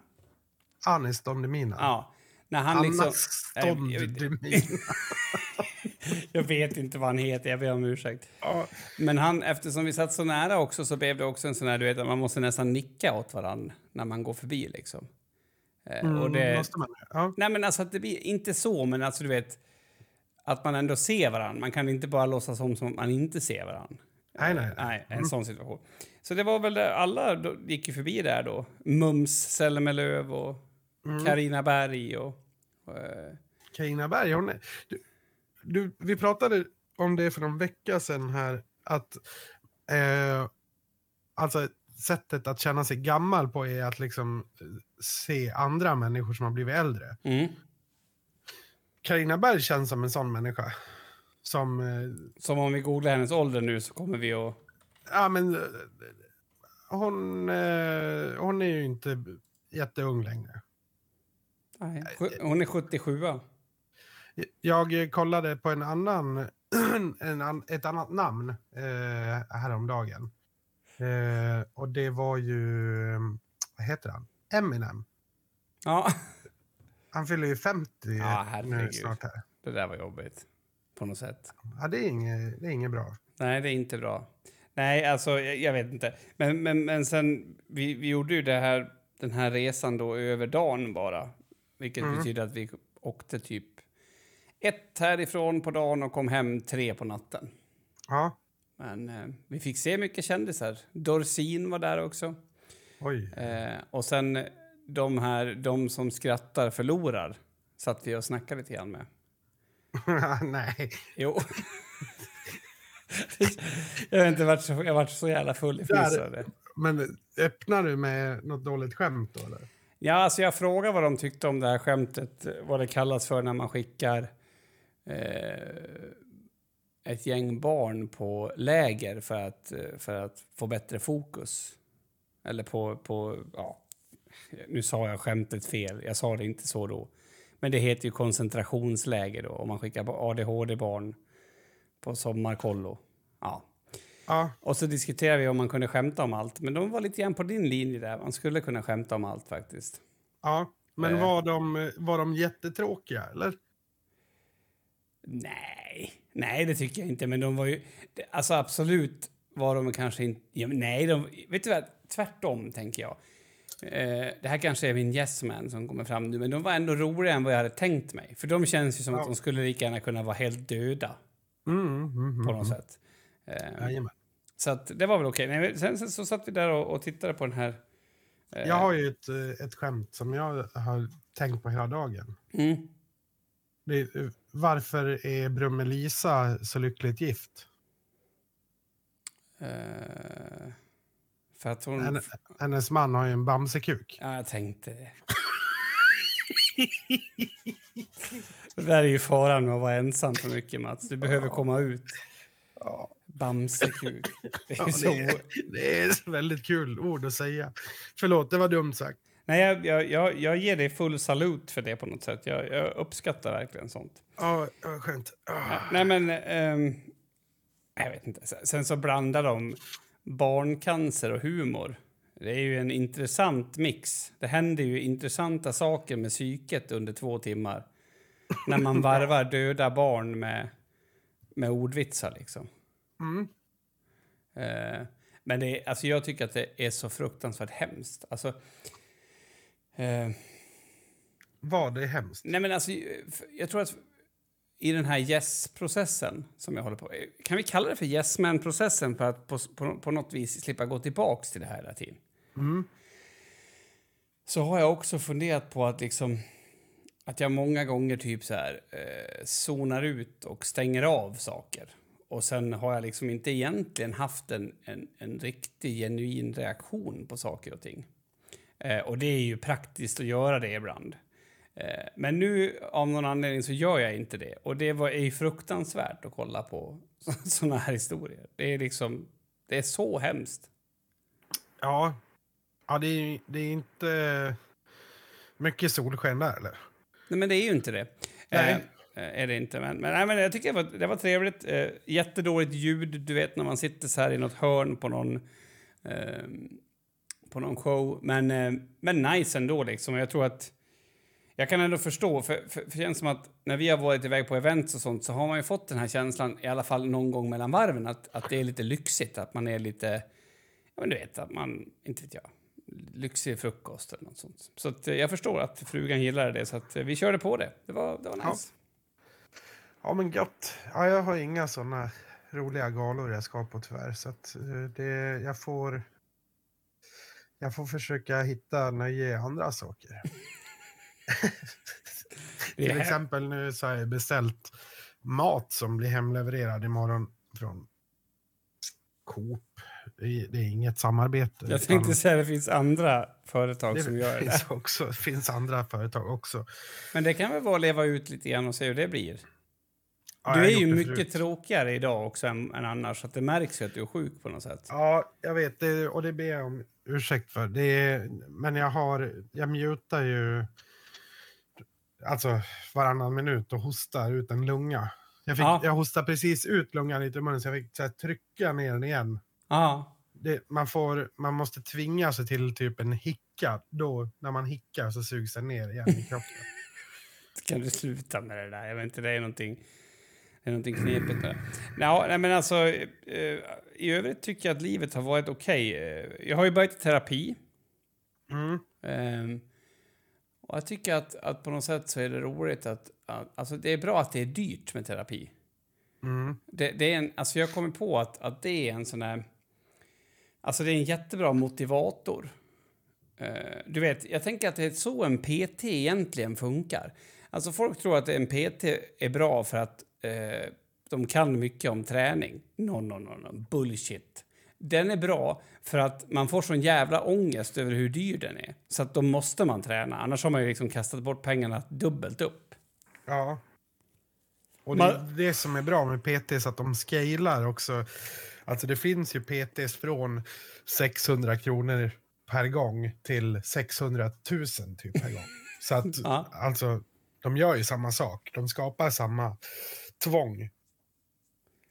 Anis Don Demina. Ja. När han liksom... Anas Nej, Don jag vet- inte vad han heter, jag ber om ursäkt. Ja, Men han, eftersom vi satt så nära också så blev det också en sån här, du vet, att man måste nästan nicka åt varandra när man går förbi liksom. Eh, mm, och det, måste man. Ja. nej men alltså att det blir inte så, men alltså du vet, att man ändå ser varandra. Man kan inte bara låtsas som, som att man inte ser varandra. Nej, nej, nej. En sån situation. Så det var väl det, alla gick ju förbi där då. Mums Selmelöv och Mm. Karina Berg och... eh, Carina Berg, hon är, du, du, vi pratade om det för någon vecka sedan här, att eh, alltså sättet att känna sig gammal på är att liksom eh, se andra människor som har blivit äldre. mm, Carina Berg känns som en sån människa. Som, eh, som om vi googlar hennes ålder nu så kommer vi att... ja men, eh, hon, eh, hon är ju inte jätteung längre. Nej, hon är 77 Jag kollade på en annan, en an, ett annat namn eh, häromdagen. Eh, och det var ju, vad heter han? Eminem. Ja, Han fyller ju 50 Ja, nu snart här. det där var jobbigt. På något sätt. Ja, det är inget, det är inget bra. Nej, det är inte bra. Nej, alltså jag, jag vet inte. Men, men, men sen, vi, vi gjorde ju det här, den här resan då över dagen bara. Vilket Mm. betyder att vi åkte typ ett härifrån på dagen och kom hem tre på natten. Ja. Men eh, vi fick se mycket kändisar. Dorsin var där också. Oj. Eh, och sen de här, de som skrattar förlorar, satt vi och snackade lite grann med. Nej. Jo. jag har inte varit så, jag varit så jävla full i Där- Men öppnar du med något dåligt skämt då eller? Ja, alltså jag frågade vad de tyckte om det här skämtet, vad det kallas för när man skickar eh, ett gäng barn på läger för att, eh, för att få bättre fokus. Eller på, på, ja, nu sa jag skämtet fel, jag sa det inte så då. Men det heter ju koncentrationsläger då, om man skickar ADHD-barn på sommarkollo. Ja. Ja. Och så diskuterade vi om man kunde skämta om allt, men de var lite grann på din linje där. Man skulle kunna skämta om allt faktiskt. Ja. Men Eh. var de, var de jättetråkiga eller? Nej, nej det tycker jag inte. Men de var ju... Alltså absolut var de kanske inte... Ja, nej, de, vet du vad? Tvärtom, tänker jag. Eh, det här kanske är min yes man som kommer fram nu, men de var ändå roligare än vad jag hade tänkt mig. För de känns ju som Ja. att de skulle lika gärna kunna vara helt döda Mm, mm, mm, på något mm. sätt. Eh, så att det var väl okej. Men Sen, sen så satt vi där och, och tittade på den här... eh, Jag har ju ett, eh, ett skämt som jag har tänkt på hela dagen. Mm. Det är, eh, varför är Brumme-Lisa så lyckligt gift? Eh, för att hon... Henne, hennes man har ju en bamsekuk. Ja, jag tänkte det. det där är ju faran med att vara ensam för mycket, Mats. Du behöver komma ut. Ja. Bamsekuk. Det är Ja, så... det, är, det är väldigt kul ord att säga. Förlåt, det var dumt sagt. Nej, jag, jag, jag, jag ger dig full salut för det på något sätt. Jag, jag uppskattar verkligen sånt. Ja, ja, skönt. Ah. Nej, men... ehm, jag vet inte. Sen- så blandar de barncancer och humor. Det är ju en intressant mix. Det händer ju intressanta saker med psyket under två timmar. När man varvar döda barn med, med ordvitsar, liksom. Mm. Eh, men det alltså jag tycker att det är så fruktansvärt hemskt. Alltså, eh, Vad är hemskt? Nej, men alltså, jag tror att i den här yes-processen som jag håller på... Kan vi kalla det för yes man-processen för att på, på, på något vis slippa gå tillbaka till det här hela tiden? Mm. Så har jag också funderat på att liksom... Att jag många gånger typ så här eh, zonar ut och stänger av saker. Och sen har jag liksom inte egentligen haft en, en, en riktig genuin reaktion på saker och ting. Eh, och det är ju praktiskt att göra det ibland. Eh, men nu av någon anledning så gör jag inte det. Och det var, är ju fruktansvärt att kolla på såna här historier. Det är liksom, det är så hemskt. Ja, ja det, är, det är inte mycket solsken där, eller? Nej, men det är ju inte det. Nej. Eh, är det inte. Men, men, nej, men jag tycker det var, det var trevligt. Eh, jättedåligt ljud, du vet när man sitter så här i något hörn på någon, eh, på någon show. Men, eh, men nice ändå liksom. Jag tror att jag kan ändå förstå, för, för, för det känns som att när vi har varit iväg på events och sånt så har man ju fått den här känslan, i alla fall någon gång mellan varven, att, att det är lite lyxigt, att man är lite, ja men du vet, att man, inte vet jag, lyxig frukost eller något sånt. Så att, eh, jag förstår att frugan gillade det, så att eh, vi körde på det. Det var, det var Ja. nice. Ja, men gött. Ja, jag har inga såna roliga galor jag ska på tyvärr. Så att det, jag får... Jag får försöka hitta nöje i andra saker. Det Till exempel nu så har jag beställt mat som blir hemlevererad imorgon från Coop. Det är, det inget samarbete. Jag tänkte säga att det finns andra företag som gör det. finns, också, finns andra företag också. Men det kan väl vara att leva ut lite grann och se hur det blir. Ja, Du är ju mycket förut. tråkigare idag också än, än annars, så att det märks ju att du är sjuk på något sätt. Ja, jag vet det, och det ber jag om ursäkt för. Det är, men jag har, jag mutar ju alltså varannan minut och hostar ut en lunga. Jag, fick, Ja. jag hostar precis ut lungan lite i munnen så jag fick så här, trycka ner den igen. Ja, Det, man, får, man måste tvinga sig till typ en hicka. Då, när man hickar så sugs den ner igen i kroppen. kan du sluta med det där? Jag vet inte, det är någonting, det är någonting knepigt. Ja, nej, men alltså, eh, i övrigt tycker jag att livet har varit okej. Eh, Jag har ju börjat i terapi. Mm. Ehm, Och jag tycker att, att på något sätt så är det roligt att, att... Alltså det är bra att det är dyrt med terapi. Mm. Det, det är en, alltså jag kommer på att, att det är en sån här... Alltså det är en jättebra motivator. Eh, du vet, jag tänker att det är så en PT egentligen funkar. Alltså folk tror att en PT är bra för att eh, de kan mycket om träning. No, no, no, no, bullshit. Den är bra för att man får sån jävla ångest över hur dyr den är. Så att då måste man träna, annars har man ju liksom kastat bort pengarna dubbelt upp. Ja. Och det är Man- det som är bra med PTs, att de scalar också. Alltså det finns ju PTs från 600 kronor per gång till 600 000 typ per gång. Så att Ja. alltså, de gör ju samma sak. De skapar samma tvång.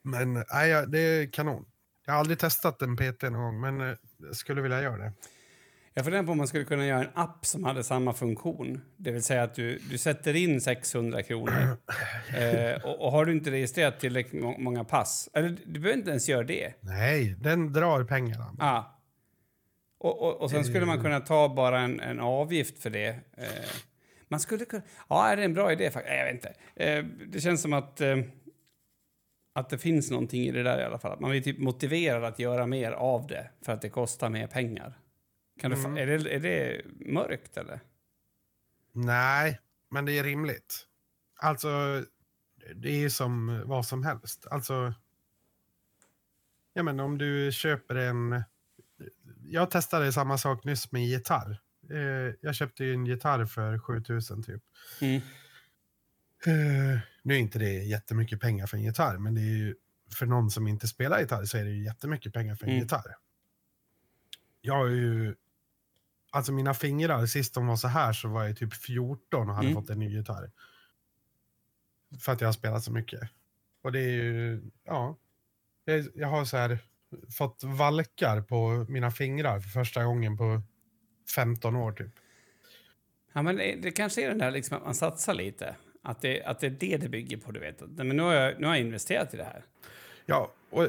Men nej, ja, det är kanon. Jag har aldrig testat en PT någon gång, men eh, jag skulle vilja göra det. Jag funderar på om man skulle kunna göra en app som hade samma funktion. Det vill säga att du, du sätter in 600 kronor. eh, och, och har du inte registrerat tillräckligt må- många pass, eller du behöver inte ens göra det. Nej, den drar pengarna. Ah. Och, och, och sen skulle man kunna ta bara en, en avgift för det. Eh, man skulle kunna... Ja, det är en bra idé faktiskt. Jag vet inte. Eh, det känns som att, eh, att det finns någonting i det där i alla fall. Att man blir typ motiverad att göra mer av det för att det kostar mer pengar. Kan du, Mm. är, det, är det mörkt eller? Nej, men det är rimligt. Alltså, det är som vad som helst. Alltså, ja men om du köper en... Jag testade samma sak nyss med gitarr. Eh, jag köpte ju en gitarr för 7000 typ. Mm. Eh, nu är inte det jättemycket pengar för en gitarr, men det är ju för någon som inte spelar gitarr så är det ju jättemycket pengar för en Mm. gitarr. Jag har ju... Alltså mina fingrar, sist de var så här så var jag typ 14 och hade Mm. fått en ny gitarr. För att jag har spelat så mycket. Och det är ju, ja. Jag har så här fått valkar på mina fingrar för första gången på 15 år typ. Ja, men det, det kanske är den där liksom att man satsar lite. Att det, att det är det det bygger på, du vet. Men nu har, jag, nu har jag investerat i det här. Ja, och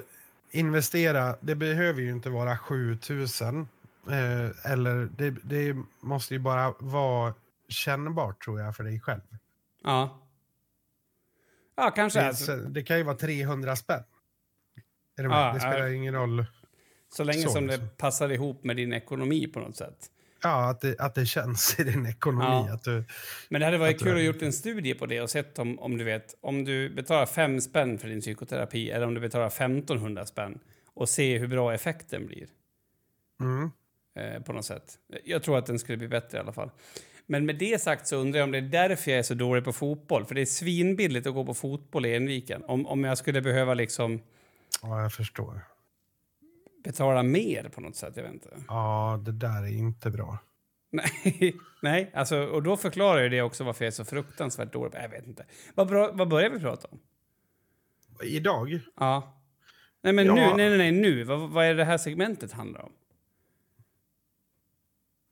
investera, det behöver ju inte vara 7000. Eh, eller det, det måste ju bara vara kännbart tror jag för dig själv. Ja. Ja, kanske. Det, det kan ju vara 300 spänn. Är med? Ja, det spelar ja. ingen roll. Så länge Så, som det liksom. passar ihop med din ekonomi på något sätt. Ja, att det, att det känns i din ekonomi. Ja. Att du, Men det hade varit Att kul att gjort en studie på det och sett om, om du vet, om du betalar fem spänn för din psykoterapi eller om du betalar 1500 spänn och se hur bra effekten blir mm. eh, på något sätt. Jag tror att den skulle bli bättre i alla fall. Men med det sagt så undrar jag om det är därför jag är så dålig på fotboll. För det är svinbilligt att gå på fotboll i Enviken. Om, om jag skulle behöva liksom Ja, jag förstår. Betala mer på något sätt, jag vet inte. Ja, det där är inte bra. Nej, nej alltså, och då förklarar ju det också varför jag är så fruktansvärt dålig. Jag vet inte. Vad, bra, vad börjar vi prata om? Idag? Ja. Nej, men Ja. nu, nej, nej, nej, nu. Vad, vad är det här segmentet handlar om?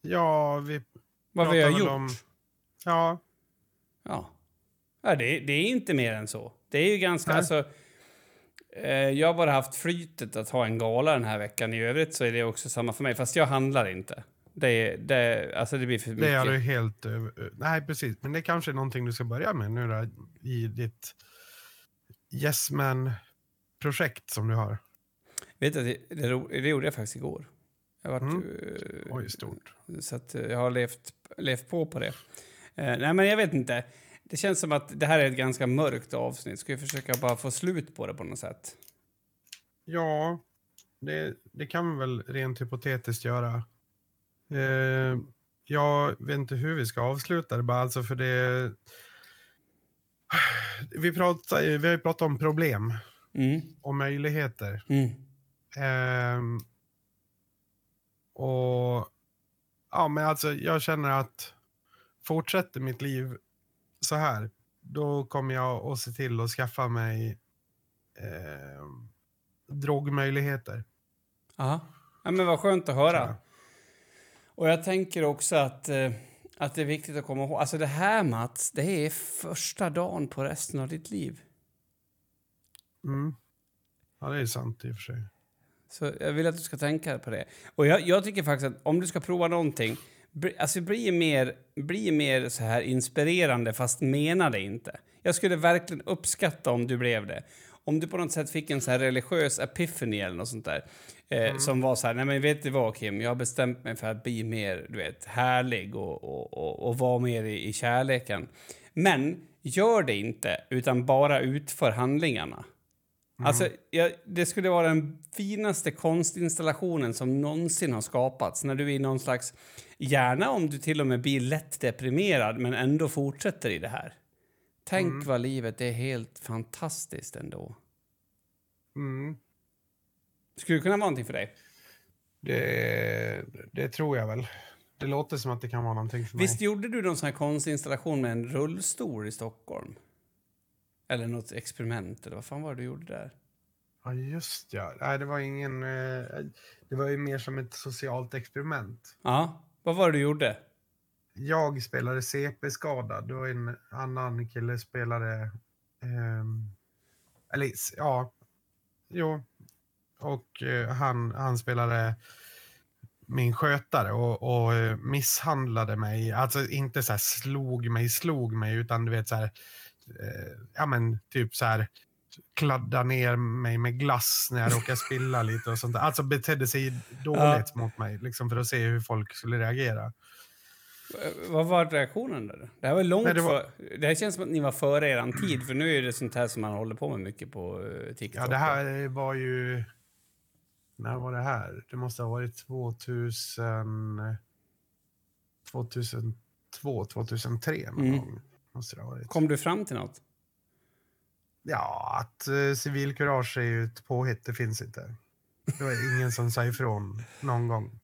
Ja, vi Vad vi har gjort? om... Ja, Ja. ja det, det är inte mer än så. Det är ju ganska... Nej. Alltså, jag har bara haft flytet att ha en gala den här veckan. I övrigt så är det också samma för mig. Fast jag handlar inte. Det, är- det, alltså det blir för mycket. det är du helt... eh, Nej, precis. Men det kanske är någonting du ska börja med nu då, i ditt Yes Man-projekt som du har. Vet du, det, det, gjorde jag faktiskt igår. Jag varit, Mm. eh, Oj, stort. Så att eh, jag har levt, levt på på det. Eh, nej, men jag vet inte. Det känns som att det här är ett ganska mörkt avsnitt. Ska vi försöka bara få slut på det på något sätt? Ja, det, det kan vi väl rent hypotetiskt göra. Eh, jag vet inte hur vi ska avsluta det bara, alltså för det... Vi, pratar, vi har ju pratat om problem Mm. och möjligheter. Mm. Ehm, och ja, men alltså jag känner att fortsätter mitt liv så här, då kommer jag att se till att skaffa mig ehm, drogmöjligheter. Ja. men vad skönt att höra. Ja. Och jag tänker också att, eh, att det är viktigt att komma ihåg. Alltså det här Mats, det är första dagen på resten av ditt liv. Mm. Ja, det är sant i och för sig. Så jag vill att du ska tänka på det. Och jag, jag tycker faktiskt att om du ska prova någonting, alltså bli mer, bli mer så här inspirerande fast mena det inte. Jag skulle verkligen uppskatta om du blev det. Om du på något sätt fick en så här religiös epiphany eller något sånt där. Eh, Som var så här, nej men vet du vad Kim, jag har bestämt mig för att bli mer, du vet, härlig och, och, och, och vara mer i, i kärleken. Men gör det inte, utan bara utför handlingarna. Alltså, jag, det skulle vara den finaste konstinstallationen som någonsin har skapats. När du är i någon slags... Gärna om du till och med blir lätt deprimerad, men ändå fortsätter i det här. Tänk vad livet är helt fantastiskt ändå. Mm. Skulle det kunna vara någonting för dig? Det, det tror jag väl. Det låter som att det kan vara någonting för Visst mig. gjorde du någon sån här konstinstallation med en rullstol i Stockholm? Eller något experiment, eller vad fan var det du gjorde där? Ja, just ja. Nej, det var ingen... Eh, det var ju mer som ett socialt experiment. Ja, vad var det du gjorde? Jag spelade CP-skadad och en annan kille spelade... Eh, eller ja, jo. Och eh, han, han spelade min skötare och, och eh, misshandlade mig. Alltså inte så här slog mig, slog mig, utan du vet så här... Eh, ja men typ så här kladda ner mig med glass när jag råkade spilla lite och sånt där. Alltså betedde sig dåligt mot mig, liksom för att se hur folk skulle reagera. Eh, Vad var reaktionen där? Det här var långt Nej, det var- för... Det här känns som att ni var före er tid, för nu är det sånt här som man håller på med mycket på eh, TikTok. Ja, det här var ju... När var det här? Det måste ha varit 2000... 2002, 2003 någon Mm. gång. Kom du fram till något? Ja, att uh, civilkurage är ju ett påhitt. Det finns inte. Det var ingen som sa ifrån någon gång.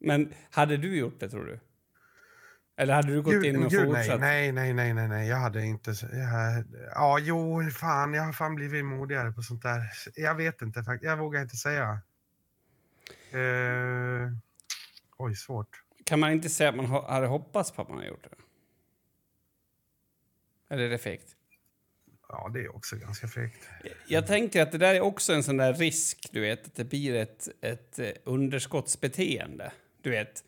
Men hade du gjort det, tror du? Eller hade du gått Gud, in och gud, fortsatt? nej, nej, nej, nej, nej, jag hade inte... Jag, ja, jo, fan, jag har fan blivit modigare på sånt där. Jag vet inte faktiskt. Jag vågar inte säga. Eh, oj, svårt. Kan man inte säga att man hade hoppats på att man hade gjort det? Eller är det fegt? Ja, det är också ganska fräckt. Jag tänker att det där är också en sån där risk, du vet, att det blir ett, ett eh, underskottsbeteende. Du vet,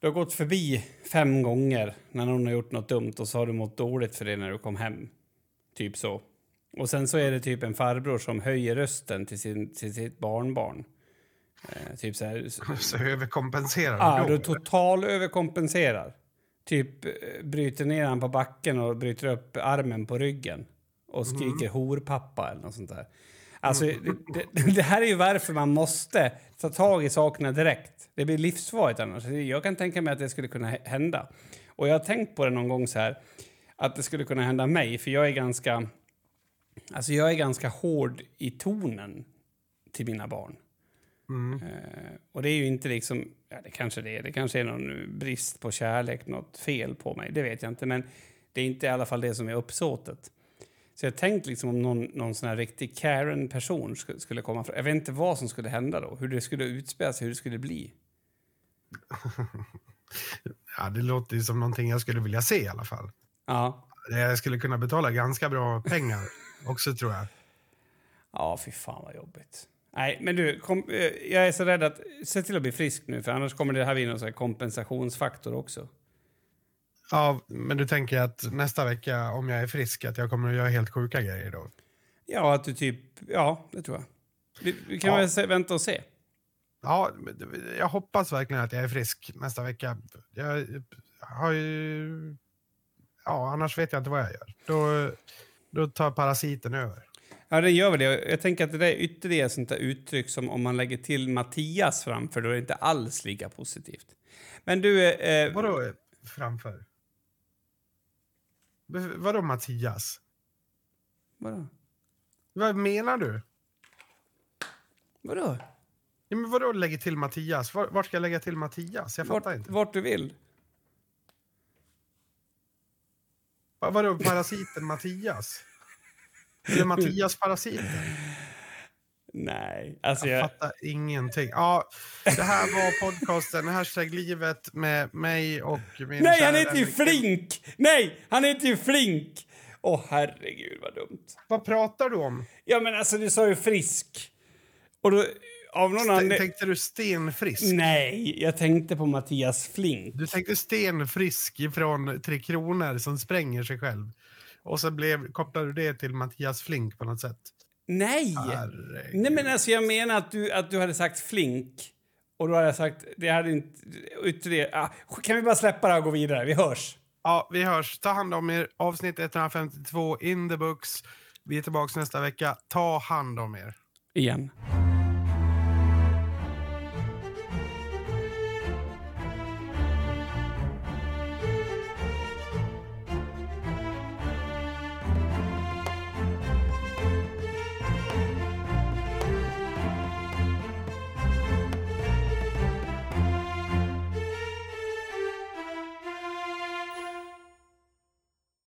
du har gått förbi fem gånger när någon har gjort något dumt och så har du mått dåligt för det när du kom hem. Typ så. Och sen så är det typ en farbror som höjer rösten till, sin, till sitt barnbarn. Eh, typ så här... Så överkompenserar Ja, du du då? total överkompenserar. Typ eh, bryter ner han på backen och bryter upp armen på ryggen och skriker horpappa eller något sånt där. Alltså, det, det, det här är ju varför man måste ta tag i sakerna direkt. Det blir livsfarligt annars. Jag kan tänka mig att det skulle kunna hä- hända. Och jag har tänkt på det någon gång så här, att det skulle kunna hända mig, för jag är ganska... Alltså jag är ganska hård i tonen till mina barn. Mm. Eh, och det är ju inte liksom, ja det kanske det är, det kanske är någon brist på kärlek, något fel på mig, det vet jag inte, men det är inte i alla fall det som är uppsåtet. Så jag tänkte liksom om någon, någon sån här riktig Karen-person skulle, skulle komma fram. Jag vet inte vad som skulle hända då, hur det skulle utspela sig, hur det skulle bli. Ja, det låter ju som någonting jag skulle vilja se i alla fall. Ja, Jag skulle kunna betala ganska bra pengar också tror jag. ja fy fan vad jobbigt. Nej, men du, kom, eh, jag är så rädd att, se till att bli frisk nu, för annars kommer det här bli någon kompensationsfaktor också. Ja, men du tänker att nästa vecka om jag är frisk att jag kommer att göra helt sjuka grejer då? Ja, att du typ, ja, det tror jag. Vi, vi kan Ja. väl se, vänta och se. Ja, jag hoppas verkligen att jag är frisk nästa vecka. Jag har ju... Ja, annars vet jag inte vad jag gör. Då, då tar parasiten över. Ja, det gör väl det. Jag tänker att det där är ytterligare ett sånt där uttryck som om man lägger till Mattias framför, då är det inte alls lika positivt. Men du, eh, Vadå eh, framför? V- Vadå Mattias? vadå? Vad menar du? Vadå? Ja, men vadå lägger till Mattias? Var, vart ska jag lägga till Mattias? Jag fattar Vart, inte. vart du vill. Va- Vadå parasiten Mattias? Eller Mattias parasiten? Nej, alltså Jag jag... fattar ingenting. Ja, det här var podcasten Hashtag livet med mig och min Nej, han heter ju Flink! Nej, han heter ju Flink! Åh, herregud vad dumt. Vad pratar du om? Ja, men alltså du sa ju frisk. Och då, av någon St- anledning... tänkte du stenfrisk? Nej, jag tänkte på Mattias Flink. Du tänkte stenfrisk ifrån Tre Kronor som spränger sig själv. Och så blev, kopplade du det till Mattias Flink på något sätt. Nej! Herregud. Nej, men alltså jag menar att du, att du hade sagt Flink. Och då hade jag sagt... Det hade inte... Ytterligare, ah, kan vi bara släppa det här och gå vidare? Vi hörs. Ja, vi hörs. Ta hand om er. Avsnitt 152 in the books. Vi är tillbaka nästa vecka. Ta hand om er. Igen.